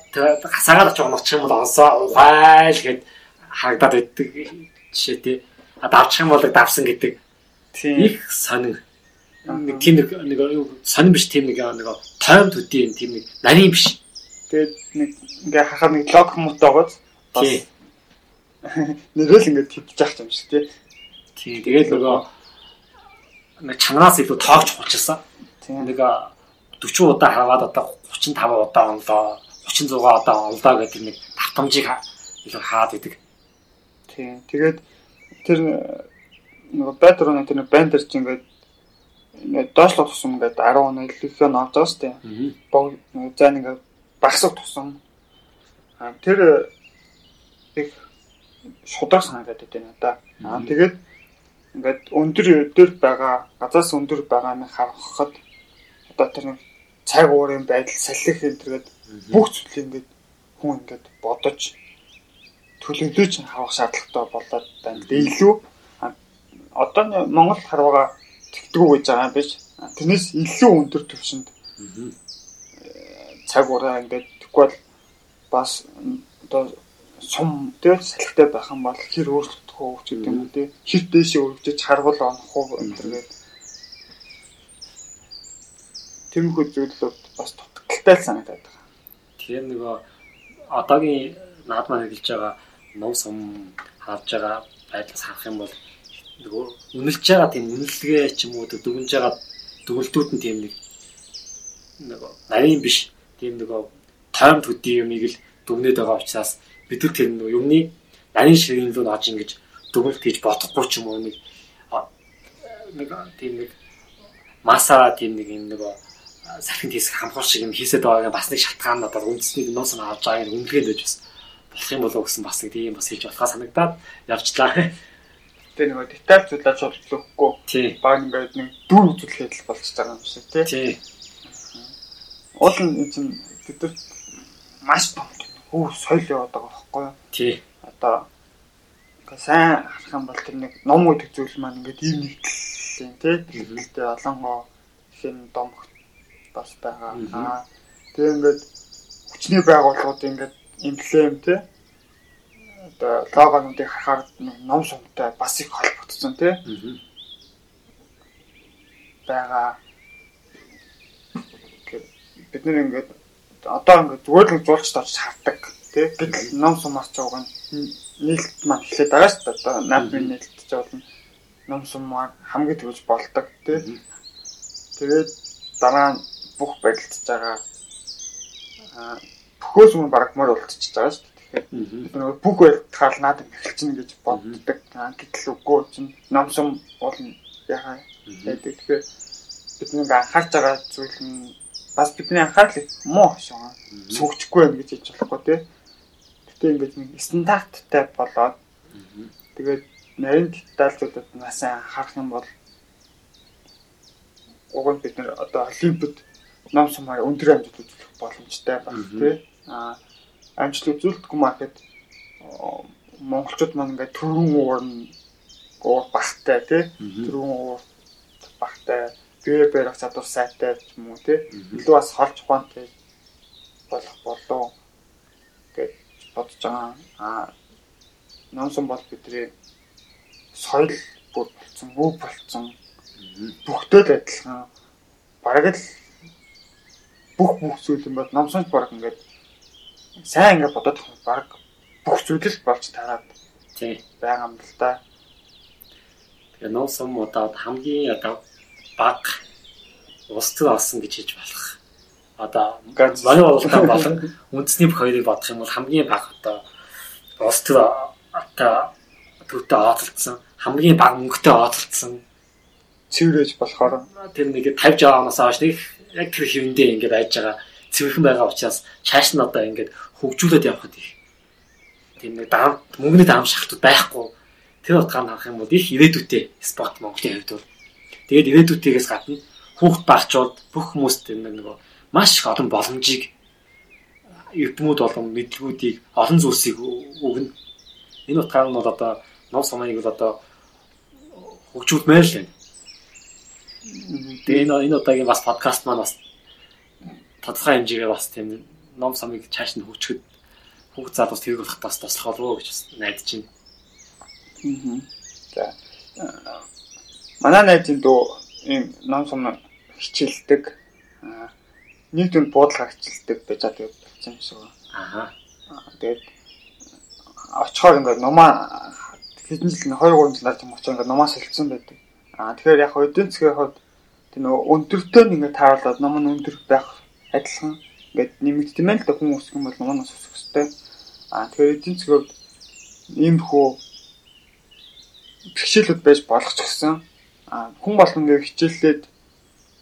хасаагаар очих очих юм бол онсоо ухайл гэд харагдаад байдаг жишээ тий. А давчих юм бол давсан гэдэг. Их сонин. Нэг тийм нэг нэг сонин биш тийм нэг нэг тойм төдий юм тийм нэг нарийн биш Тэгээд нэг ингээ хахаар нэг лог хүмүүст байгаад бас нэрэл ингээ төвлж ах юм шиг тий. Тий. Тэгээд нөгөө нэг чанаас илүү тоогч хулчилсан. Нэг 40 удаа хараад одоо 35 удаа онлоо. 36 удаа онлоо гэдэг нэг давтамжийг илүү хаад идэг. Тий. Тэгээд тэр нөгөө байдрууны тэр банд дээр чинь ингээд ингээд доошлох тусам ингээд 10 оноо илүү их ногж байгаа сте. Бог заа нэг багсаг тусан. Аа тэр их шудраг санагдаад байна да. Аа тэгээд ингээд өндөр өдөр байгаа газаас өндөр байгаа нь харахад одоо тэр нэг цаг уурын байдал салхих энэ төргээд бүх зүйлийг ингээд хүн ингээд бодож төлөвлөж хавах шаардлагатай болоод байна. Илүү одоо Монгол харвага тэгдэггүй гэж байгаа юм биш. Тэрнээс илүү өндөр түвшинд цаг ураа ингээд бол бас одоо сум дээр салхитай байх юм бол хэр өөрчлөгдөх үү гэдэг юм тий. Хэр дэшээ өргөжж харгуул онох уу гэдэргээд Тэмхүү зүйлүүд бас тутагтай санагдаад байгаа. Тэгэхээр нөгөө одоогийн наад маань хэлж байгаа ном сум харж байгаа байдлаас харах юм бол нөгөө үнэлж байгаа тийм үнэлгээ ч юм уу дүгнж байгаа дүгэлтүүд нь тийм нэг нөгөө нарийн биш тийм нөгөө тойм төдий юмыг л дүгнээд байгаа учраас бид нар тэр нөгөө юмны нарийн ширийн рүү нож ингэж дүгнэлт хийж бодохгүй ч юм уу нэг нэг тийм нэг маса тийм нэг юм нөгөө салхинд хийсэх хамхуур шиг юм хийсэд байгааг бас нэг шалтгаан надад үндэсний нуус нь авч байгааг үнэлгээд байж бас болох юм болов гэсэн бас нэг тийм бас хийж болохоо санагдаад явжлаа. Тэгээ нөгөө деталь зүйлж бодлоохгүй. Тий. Баг ингээд нэг дүүр үзүүлэхэд л болчихж байгаа юм шиг тий. Уул нь чинь нар маш том хөө соёл яваад байгаа байхгүй юу? Тий. Одоо ингээ сайн харах юм бол тэр нэг ном гэдэг зүйл маань ингээд ийм нэгтлээ тий. Тэгвэл олонгоо хин домх бас байгаа. Аа. Тэгээ ингээд хүчний байгууллагууд ингээд эмблем тий одоо логонуудыг харахаар ном сумтай бас их холбогдсон тий байгаа. Бид нэр ингээд одоо ингээд зүгээр л зурч тооч хардаг тий гэтэл ном сумаас ч нь нийлт маань эхлээд байгаа шүү дээ. Одоо наадмын нийлтж болно ном сумаар хамгийн төгс болдог тий тэгээд дараа нь бүх байдалдж байгаа бүхөөс баг мөр болчихж байгаа шүү дээ. Тэгэхээр бүх байлтахаар надад эхэлчихнэ гэж боддог. Гэтэл үгүй чинь номсом бол яхаа. Тэгэхээр бид нэг анхаарч байгаа зүйл нь бас бидний анхаарлыг муу хашаа сүгчгүй байх гэж хэлж болохгүй тий. Гэтэ ингэж нэг стандарттай болоод тэгээд нарийн детальчуудад нас анхаарах юм бол уг нь бид нэр одоо олимпиад ном сумаар өндөр амжилт үзүүлэх боломжтой байх тий. Аа амжилт үзүүлдэггүй маркет монголчууд маань ингээд төрөн уурн уур багтай тий. Төрөн уур багтай гээ барих чадвар сайтай юм уу тий. Илүү бас холж ухаантай болох болов гэж бодож байгаа. Аа ном сум бол бидний соёл бүр болцсон, үг болцсон. Бүгдөө л адилхан. Бараг л бүх бүх зүйл юм бол номсонч баг ингээд сайн ингээд бодоод баг бүх зүйл л болж тараад тий. байгаа юм л да. Тэгээ номсон удаад хамгийн одоо баг ус төр олсон гэж хэлж болох. Одоо манай уралдаан болон үндэсний бүх хоёрыг бодох юм бол хамгийн баг одоо ус төр одоо төвтэй оолцсон хамгийн баг мөнгөтэй оолцсон цэврэж болохоор. Тэр нэг 50 жаанаас хойш нэг яг тэр хэвэндээ ингээд байж байгаа цэвэрхэн байгаа учраас чааш нь одоо ингээд хөгжүүлээд явхад их тийм нэг даам мөнгөний даам шахтууд байхгүй тэр утгаар харах юм бол их ирээдүйтэй спорт Монголын хувьд бол тэгээд ирээдүйтэйгээс гадна хүүхд багчууд бүх хүмүүст энэ нөгөө маш их олон боломжийг эрдэмүүд болон мэдлгүүдийг олон зүйлсийг өгнө. Энэ утгаар нь бол одоо ном сумыг бол одоо хөгжүүлмээр л байна. Тэгээ энэ энэ удаагийн бас подкаст маань бас тодорхой хэмжээгээр бас тийм ном самыг чааш нь хөгжөхөд хүүхд залуус тэрэг болох бас туслах болов уу гэж найдаж байна. За. Манай найзын дөө ийм ном сум хичээлдэг. Нэг дүнд буудлага хичээлдэг байж байгаа болсон юм шиг. Аа. Тэгээд очихоор ингээд номоо хэдэн жил 2 3 жил нар юм очоо ингээд номоос хэлсэн байдаг. Аа тэгэхээр яг эдийн засгийн хувьд тэр нөгөө өндөртөө ингээд тааруулаад ном нь өндөр байх адилхан ингээд нэмэгдэмэл л хүн өсөх юм бол ном нь өсөх хэрэгтэй. Аа тэгэхээр эдийн засгийн хувьд иймэрхүү хичээлүүд байж болох ч гэсэн аа хүн болгон ингээд хичээллээд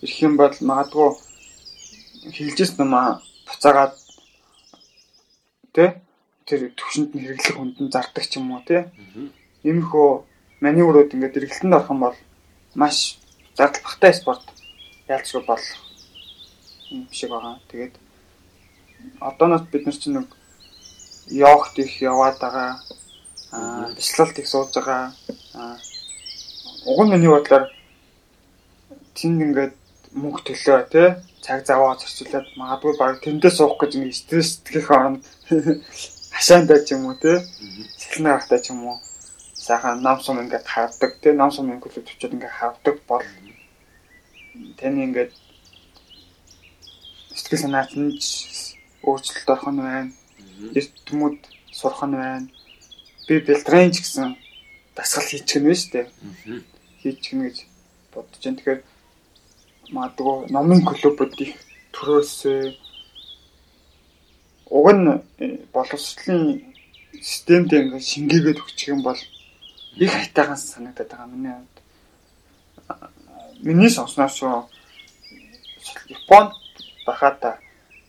ирэх юм бол магадгүй хилжээс нумаа буцаагаад тэ тэр төвшөнд нь хэрэглэх хүнд нь зардаг ч юм уу тэ. Иймэрхүү маневрууд ингээд эргэлтэнд орох юм бол маш зардал багтай спорт ялцгүй бол юм шиг байгаа. Тэгээд одооноос бид нар чинь нэг йогт их яваад байгаа. Аа, бяцлалт их сууж байгаа. Аа, уг нь миний бодлоор тэнд ингээд мөнгө төлөө тий цаг заваа зарцуулаад магадгүй баг тэндээ суух гэж нэг стресс сэтгэх оронд хашаандаа ч юм уу тий сэлнэ гарахтаа ч юм уу сайхан нам сум ингээд хавдаг тий нам сумын клуб төчөд ингээд хавдаг бол таны ингээд сэтгэл санаач нь өөрчлөлт орох нь байна. Эрт түмүүд сурах нь байна. Би бэлтрэн ч гэсэн дасгал хийчих нь шүү дээ. Хийчих нь гэж бодож байна. Тэгэхээр магадгүй номын клубуд их төрөөсөө уг нь боловсролын системд ингээд шингээгээд өгчих юм бол их хайтайхан санагдаад байгаа миний хувьд. Миний сонсноор Японд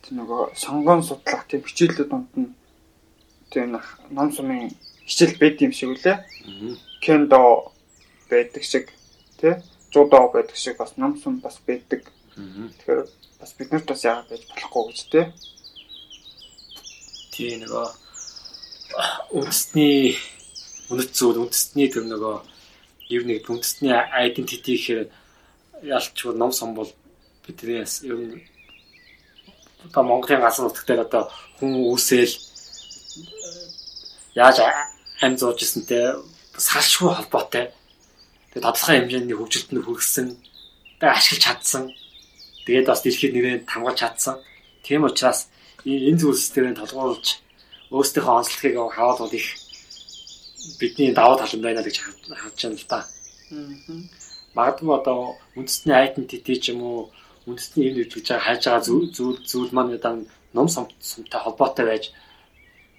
тэр нөгөө сонгон судлах тийм хичээлүүд донд нь тийм ном сумын хичээл байд юм шиг үлээ. Кендо байдаг шиг тий жудо байдаг шиг бас ном сум бас байдаг. Тэгэхээр бас бид нарт бас яагаад байж болохгүй гэж тий. Тий нөгөө үндэсний үнэт зүйл үндэсний тэр нөгөө ер нь үндэсний identity гэхээр ялчгүй ном сум бол биднээс ер нь одоо Монголын газар нутаг дээр одоо хүн үүсэл яаж амь зууж ирсэнтэй салшгүй холбоотой. Тэгээд тодорхой хэмжээний хөгжилтөнд хүргэсэн. Тэгээд ашиглаж чадсан. Тэгээд бас дэлхийд нэрээ хамгаалж чадсан. Тийм учраас энэ зүйлс дээр толгуурлж өөрсдийнхөө онцлогийг хаваад их бидний даваа тал юм байна гэж харж байна л да. Магадгүй одоо үндэсний identity ч юм уу үндэсний юм гэж хайж байгаа зүйл зүйл маань одоо ном сумтай холбоотой байж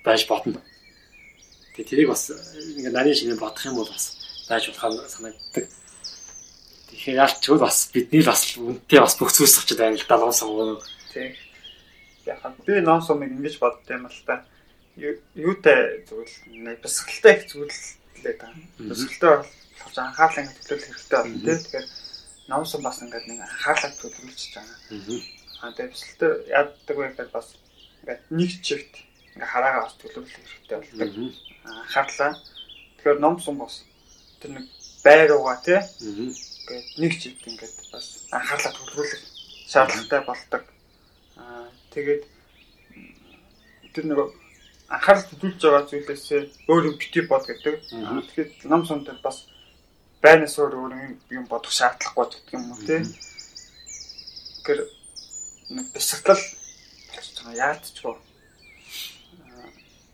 байж бодно. Тэгээ тэрийг бас ингээ нарийн шиг бодох юм бол бас байж болох санагддаг. Тэгэхээр ялчгүй бас бидний бас үнтэй бас бүх зүйлс очиж байна л да ном сонгоо. Тийм. Яг би ном сумыг ингэж боддог юм л та. Юутай зүйл бясалгалтай их зүйл лээ та. Бясалгалтай болж анхаарлаа ингэ төлөөлөх хэрэгтэй байна тийм. Тэгэхээр ном сум бас ингээд нэг анхаарлаа төлөвлөж байгаа. Аа тэгээ бясалгалтай яадаг вэ гэхээр бас ингээд нэг чигт ингээ хараагаа бас төлөвлөх хэрэгтэй болдог анхаарлаа. Тэгэхээр ном сум бас тэр нэг байр угаа тий. Ингээд нэг жид ингээд бас анхаарлаа төвлөрүүлэх шаардлагатай болдог. Аа тэгээд тэр нэг анхаарал төвлөрж байгаа зүйлээсээ өөр юм бити бод гэдэг. Тэгэхээр ном сум дээр бас байнаас өөр өөр юм бодох шаардлагагүй гэдэг юм уу тий. Тэгэхээр нэг бясалгал болж байгаа яалтчгүй.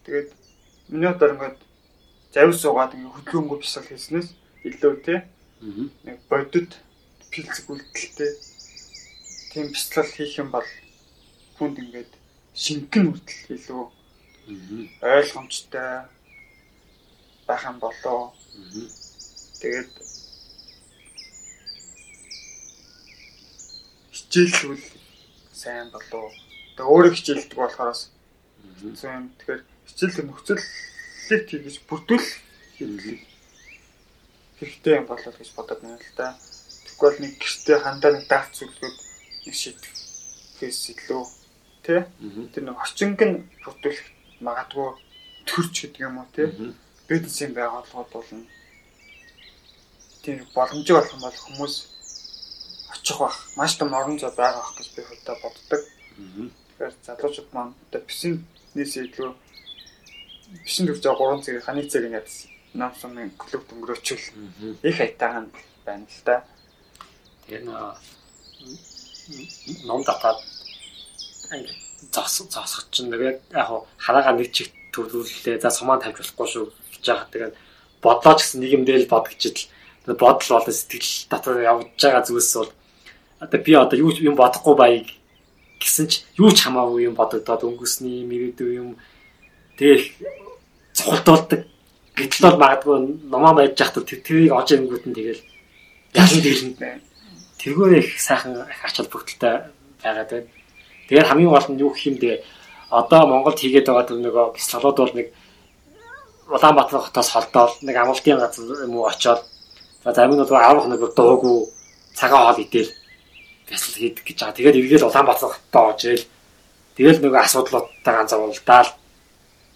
Тэгээд Миний бодлоор ингээд завис суугаад ингээд хөдөлгөөнгөө бисал хийснээс илүү тий. Нэг бодит пилцэг үлдэлтэй тийм бяцлал хийх юм бол хүнд ингээд шингэн хүртэл илүү ойлгомжтой. Байх юм болоо. Тэгээд хичээлвэл сайн болоо. Тэгээ өөрөө хичээлдэг болохоос зөв. Тэгэхээр хичээл нөхцөлийг тийгэж бүрдүүл. Хэрэгтэй юм болол гэж бодод байна л да. Тэгвэл бол нэг гэртээ хандаа нэг даац зүйлүүд нэг шийдэхээс илүү тий тэр нэг орчинг нь бүрдүүлэх магадгүй төрч гэдэг юм уу тий? Бизнесийн байгууллагууд болно. Тийм боломжтой болох юм бол хүмүүс очих бах. Маш том орон зай байгаа бах гэж би хөдөө боддог. Тэгэхээр залуучууд маань одоо бизнес илүү бишин төвч 3 цаг ханы цаг ингээд нам сумын клуб өнгөрөөчвөл их айтаахан байна л да. Нөө ном татаад ингээд зас засах чинь нэг яг хараагаа нэг чиг төрүүллээ за сумаа тавьж болохгүй шүү гэж яагаад тэгээд бодлоо ч гэсэн нэг юм дээр л бодгож идэл бодол болон сэтгэл дотор явж байгаа зүйлс бол одоо би одоо юу юм бодохгүй баяг гэсэн ч юу ч хамаагүй юм бодогдоод өнгөсний мэрэгдүү юм тэгээ цугтуулдаг. Гэтэл бол магадгүй номоо байж захт тэрийг ож ирэнгүүт нь тэгэл ялан дэлнэ. Тэргээр их сайхан ач холбогдолтой байгаад байна. Тэгээд хамгийн гол нь юу гэх юм бэ? Одоо Монголд хийгээд байгаа тэр нөгөө бяцлагууд бол нэг Улаанбаатар хотоос холдоод нэг амралтын газар юм уу очоод за зарим нь бол авах нэг дуугүй цагаан хоол идэл бяцлал хийдэг гэж байгаа. Тэгээд эргээл Улаанбаатар хотод оожээл тэгэл нөгөө асуудлуудтай ганцаарвалдаал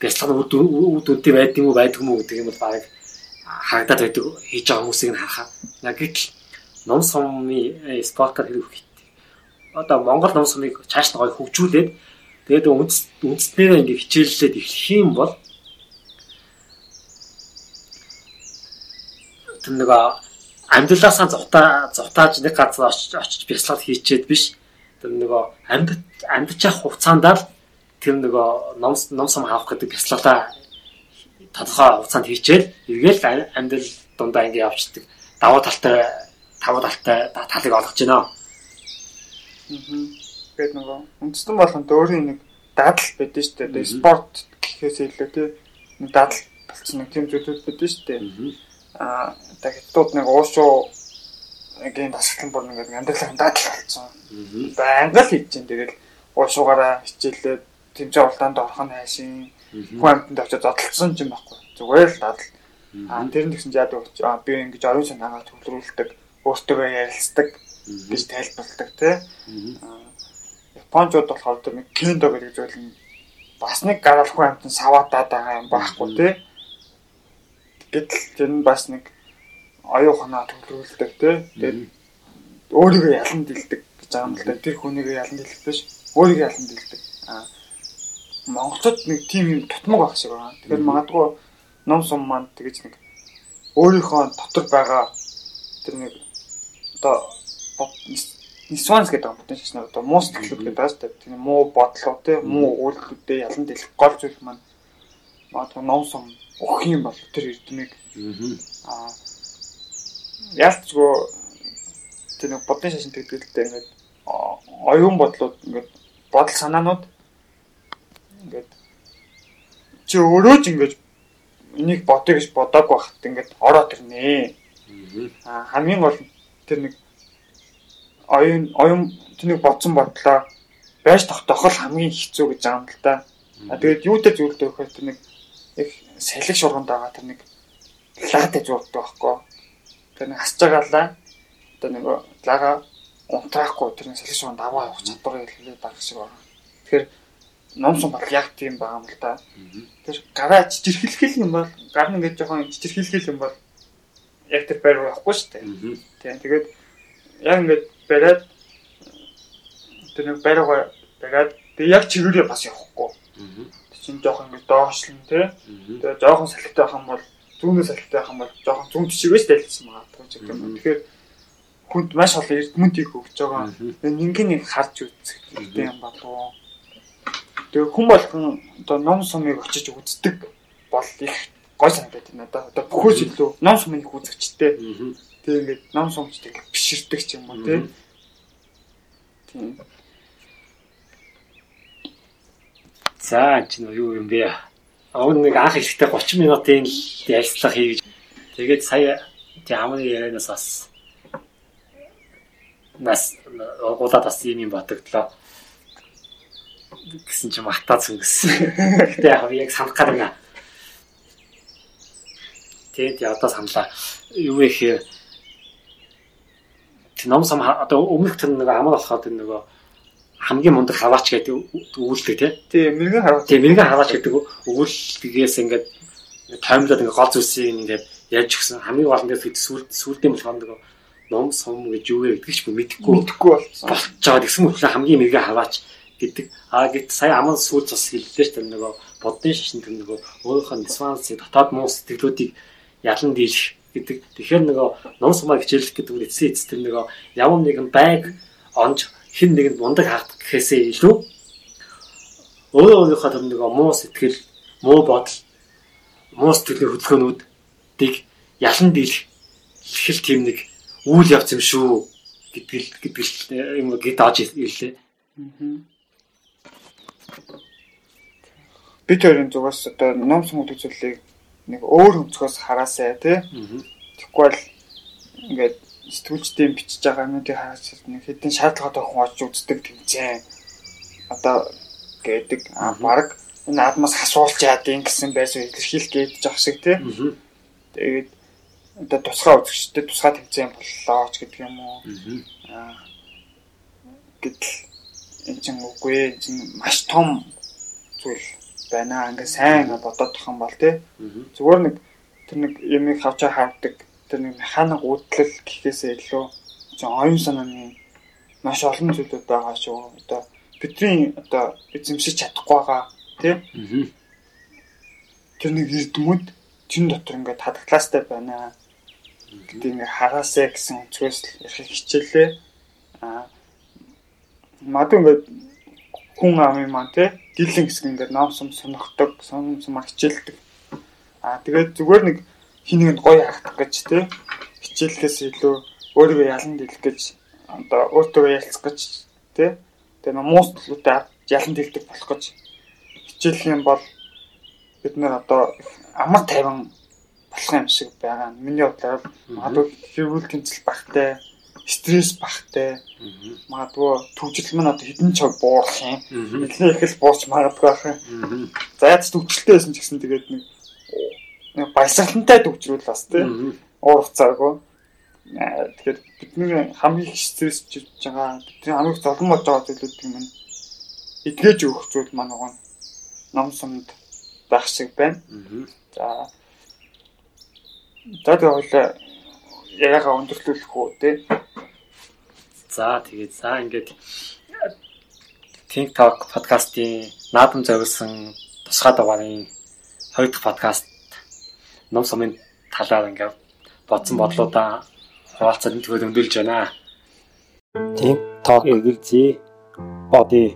бяцлах нь үд үдтэй байдаг юм уу байдаг юм уу гэдэг юм бол баг харагдаад байдаг хийж байгаа хүмүүсийг нь харахаа. Яг гэтэл ном сумны спортоор хэрэг. Одоо Монгол ном сумыг цааш нь гоё хөгжүүлээд тэгээд үндснээрээ ингэ хичээллээд эхлэх юм бол тэр нэг амьдралаасаа зовтаа зовтааж нэг газар очиж бяцлал хийчихэд биш тэр нөгөө амьд амьдчих хугацаанд л тэр нөгөө ном ном сум авах гэдэг бяцлагаа тодорхой хугацаанд хийчихэл эргээл амьдрал дундаа ингэ явчихдаг. Даваа талтай таваа талтай талыг олгож байна. Тэгээд нөгөө үндэстэн болгонд өөрийн нэг дадал байдаг шүү дээ. Спорт гэхээс илүү тий нэг дадал болчихсон нэг тийм зүйлүүд байдаг шүү дээ. Аа одоо хятадууд нэг уушуу гэн дасгалан бүр ингээд амьдралаа даадлал болсон. Байнга л хийж чинь тэгэл уушуугаараа хичээлээ тэмцээн уралдаанд орох нь хайшин хүн амьтанд очиж зодтолсон юм байхгүй. Зүгээр л дадал. Аа тэр нь гэсэн яадаг аа би ингэж орон санаагаа төвлөрүүлдэг, өөртөө ярилцдаг гэж тайлбарладаг тий. Япончууд болохоор тэр нэг кендо гэдэг зүйл нь бас нэг гаралгүй амьтан саваатаад байгаа юм байхгүй тий. Гэтэл тэр нь бас нэг оюу ханаа төвлөрүүлдэг тий. Тэгээд өөрийгөө ялан дэлдэг гэж байгаа юм л да. Тэр хүнийгээ ялан дэлэх биш. Өөрийгөө ялан дэлдэг. Аа Монголд нэг тийм юм тутмаг байх шиг байна. Тэгэхээр магадгүй ном сум маань тэгэж нэг өөрийнхөө дотор байгаа тэр нэг одоо нисванс гэдэг юм тийм шнэ одоо муу сэтгэлүүд гэдэг дээ. Тийм муу бодлоо тийм муу үйлдэлүүдээ ялан дэлэх гол зүйл маань магадгүй ном сум өгөх юм бол тэр эрдмийг аа ялцгүй тэр нэг бодны шашин тэгдэлтэй ингээд оюун бодлууд ингээд бодол санаанууд ингээд чи өөрөө ч ингээд энийг бодё гэж бодоагүй байхад ингээд ороод ирнэ. Аа хамгийн гол тэр нэг оюун оюун тэнийг бодсон бодлоо байж тогтоохол хамгийн хэцүү гэж юм л да. А тэгээд юутай зүйлтэй өгөхөөр тэр нэг их салхи шурганд байгаа тэр нэг лаатай зүйлтэй байхгүй. Тэр нэг хасж байгаалаа. Одоо нэг лага унтраахгүй тэр салхи шурганд аваа явах чадварыг хэлээд байгаа шиг байна. Тэгэхээр ном сум бол яг тийм байгаа юм л да. Тэр гараа жижирхэлхэл юм бол гар нь ингээд жоохон жижирхэлхэл юм бол яг тэр байр явахгүй шүү дээ. Тийм тэгээд яг ингээд бариад тэр нэг байргаа бариад тэг яг чигээрээ бас явахгүй. Чин жоохон ингээд доошлон тий. Тэгээ жоохон салхитай байх юм бол зүүнээ салхитай байх юм бол жоохон зүүн тишгээс дэлгэсэн байгаа ч юм. Тэгэхээр хүнд маш олон эрдэмтдийг өгч байгаа. Тэгээ ninгийн нэг харж үзэх хэрэгтэй юм болов. Тэгээ хүн болгон одоо ном сумыг очиж үздэг бол их гой санагдаад байна. Одоо одоо бүхөөс илүү ном сумын их үзэгчтэй. Тэгээ ингээд ном сумчдаг биширдэг ч юм уу тий. Тийм. За чи нөө юу юм бэ? Өвн нэг анх ихдээ 30 минутын ярилцлага хийж тэгээд сая тий амны ярианаас бас нас угуулаад бас юм юм батагдлаа гэсэн чи мартаа зүгсэн. Гэтэ яг яг санах гад байна. Тэгээд одоо саналаа. Юу их ном сам одоо өмнөх тэр нэг амар болоход тэр нөгөө хамгийн мундаг хаваач гэдэг өгүүлдэг тий. Тийм, мэрэгэн хаваач. Тийм, мэрэгэн хаваач гэдэг өгүүлдгээс ингээд таймлаад ингээд гол зүйлсийг ингээд яаж өгсөн хамгийн гол нь сүүл сүүлдээ болохоор нөгөө ном сум гэж юу вэ гэдгийг ч мэдэхгүй мэдэхгүй болсон. Болцоод гэсэн мэтлээ хамгийн мэрэгэн хаваач гэдэг. Аа гэт сая аман сүүл цус хэллээ шүү дээ нөгөө бодны шашин тэр нөгөө өөрийнхөө дисфанси дотоод муу сэтгэлүүдийг ялан дийлэх гэдэг. Тэгэхээр нөгөө ном сумаа хичээлэх гэдэг нь эцсийн эц тэр нөгөө ямар нэгэн байг онж хин нэгэнд мундаг хаагдах гэхээсээ илүү өөрөө өөрийнхөө тэр нөгөө муу сэтгэл, муу бодол, муу сэтгэлийн хөдөлгөөнүүдийг ялан дийлэх хэл тийм нэг үйл явц юм шүү гэдгэл гэдгэл юм гээд ааж ирлээ. Бид хоёрын зүгээс одоо ном сум үзүүлэлийг нэг өөр өнцгөөс хараасаа тий. Тэгэхгүй бол ингээд сэтгүүлчдийн бичиж байгаа юмнуудыг хараад нэг хэдэн шаардлагатай хүн очиж үздэг тэмцээн одоо гэдэг а баг энэ адмаас хасуулж яадын гэсэн байсан илэрхийлэх гэж явах шиг тий. Тэгээд одоо тусгай үзэгчтэй тусгай тэмцээн боллоо ч гэдэг юм уу. Аа гэтэл энэ чинь үгүй энэ чинь маш том зүйл байна. Ингээ сайн бодоод тах юм бол тий. Зүгээр нэг тэр нэг юмыг хавчаа хавдаг тэр нэг механик уудлал гэхээсээ илүү чинь оюун санааны маш олон зүйлүүд байгаа шүү. Одоо бидний одоо эзэмшиж чадахгүй байгаа тий. Тэр нэг эрдэмүүд чин дотор ингээд хадгалаастай байна. Гэдэг ингээд хараасаа гэсэн өнцгөөс ярих хичээлээ. Аа мад ингээд хүн амын маань тий дийлэн хэсэг ингээд ном сум соногддог, сон сумаар хичээлдэг. Аа тэгээд зүгээр нэг хин нэгэнд гоё харагдах гэж тий хичээлээс илүү өөрийгөө ялан дэлгэх гэж одоо өөртөө ялцах гэж тий тэгээ муус төлөвтэй ялан дэлгэх болох гэж хичээлэх юм бол бид нэр одоо амар тайван болох юм шиг байгаа. Миний бодлоор магадгүй хэрүүл тэмцэл багтай стресс багтай. Магадгүй төвжил маань одоо хэдэн цаг буурах юм. Нэлээд их л буурч магадгүй байх юм. За яц төвчлөлтэй байсан ч гэсэн тэгээд нэг нэг баясгалантай төвчрүүл бас тийм уурцаагүй. Тэгэхээр бидний хамгийн их стресс чиж байгаа бидний хамгийн золон болж байгаа зүйлүүд юм. Эдгэж өгөх зүйл маань нөгөө ном сумд байх шиг байна. За. За тэгвэл ягаага өндөрлүүлэх үү те. За тэгээд за ингээд Think Talk подкастын наадам зориулсан тусгай дугаарын хоёр дахь подкаст ном сумын талаар ингээд бодсон бодлуудаа хуваалцаад энэ төгөөд өндөрлж байна. Think Talk эгэлзээ боди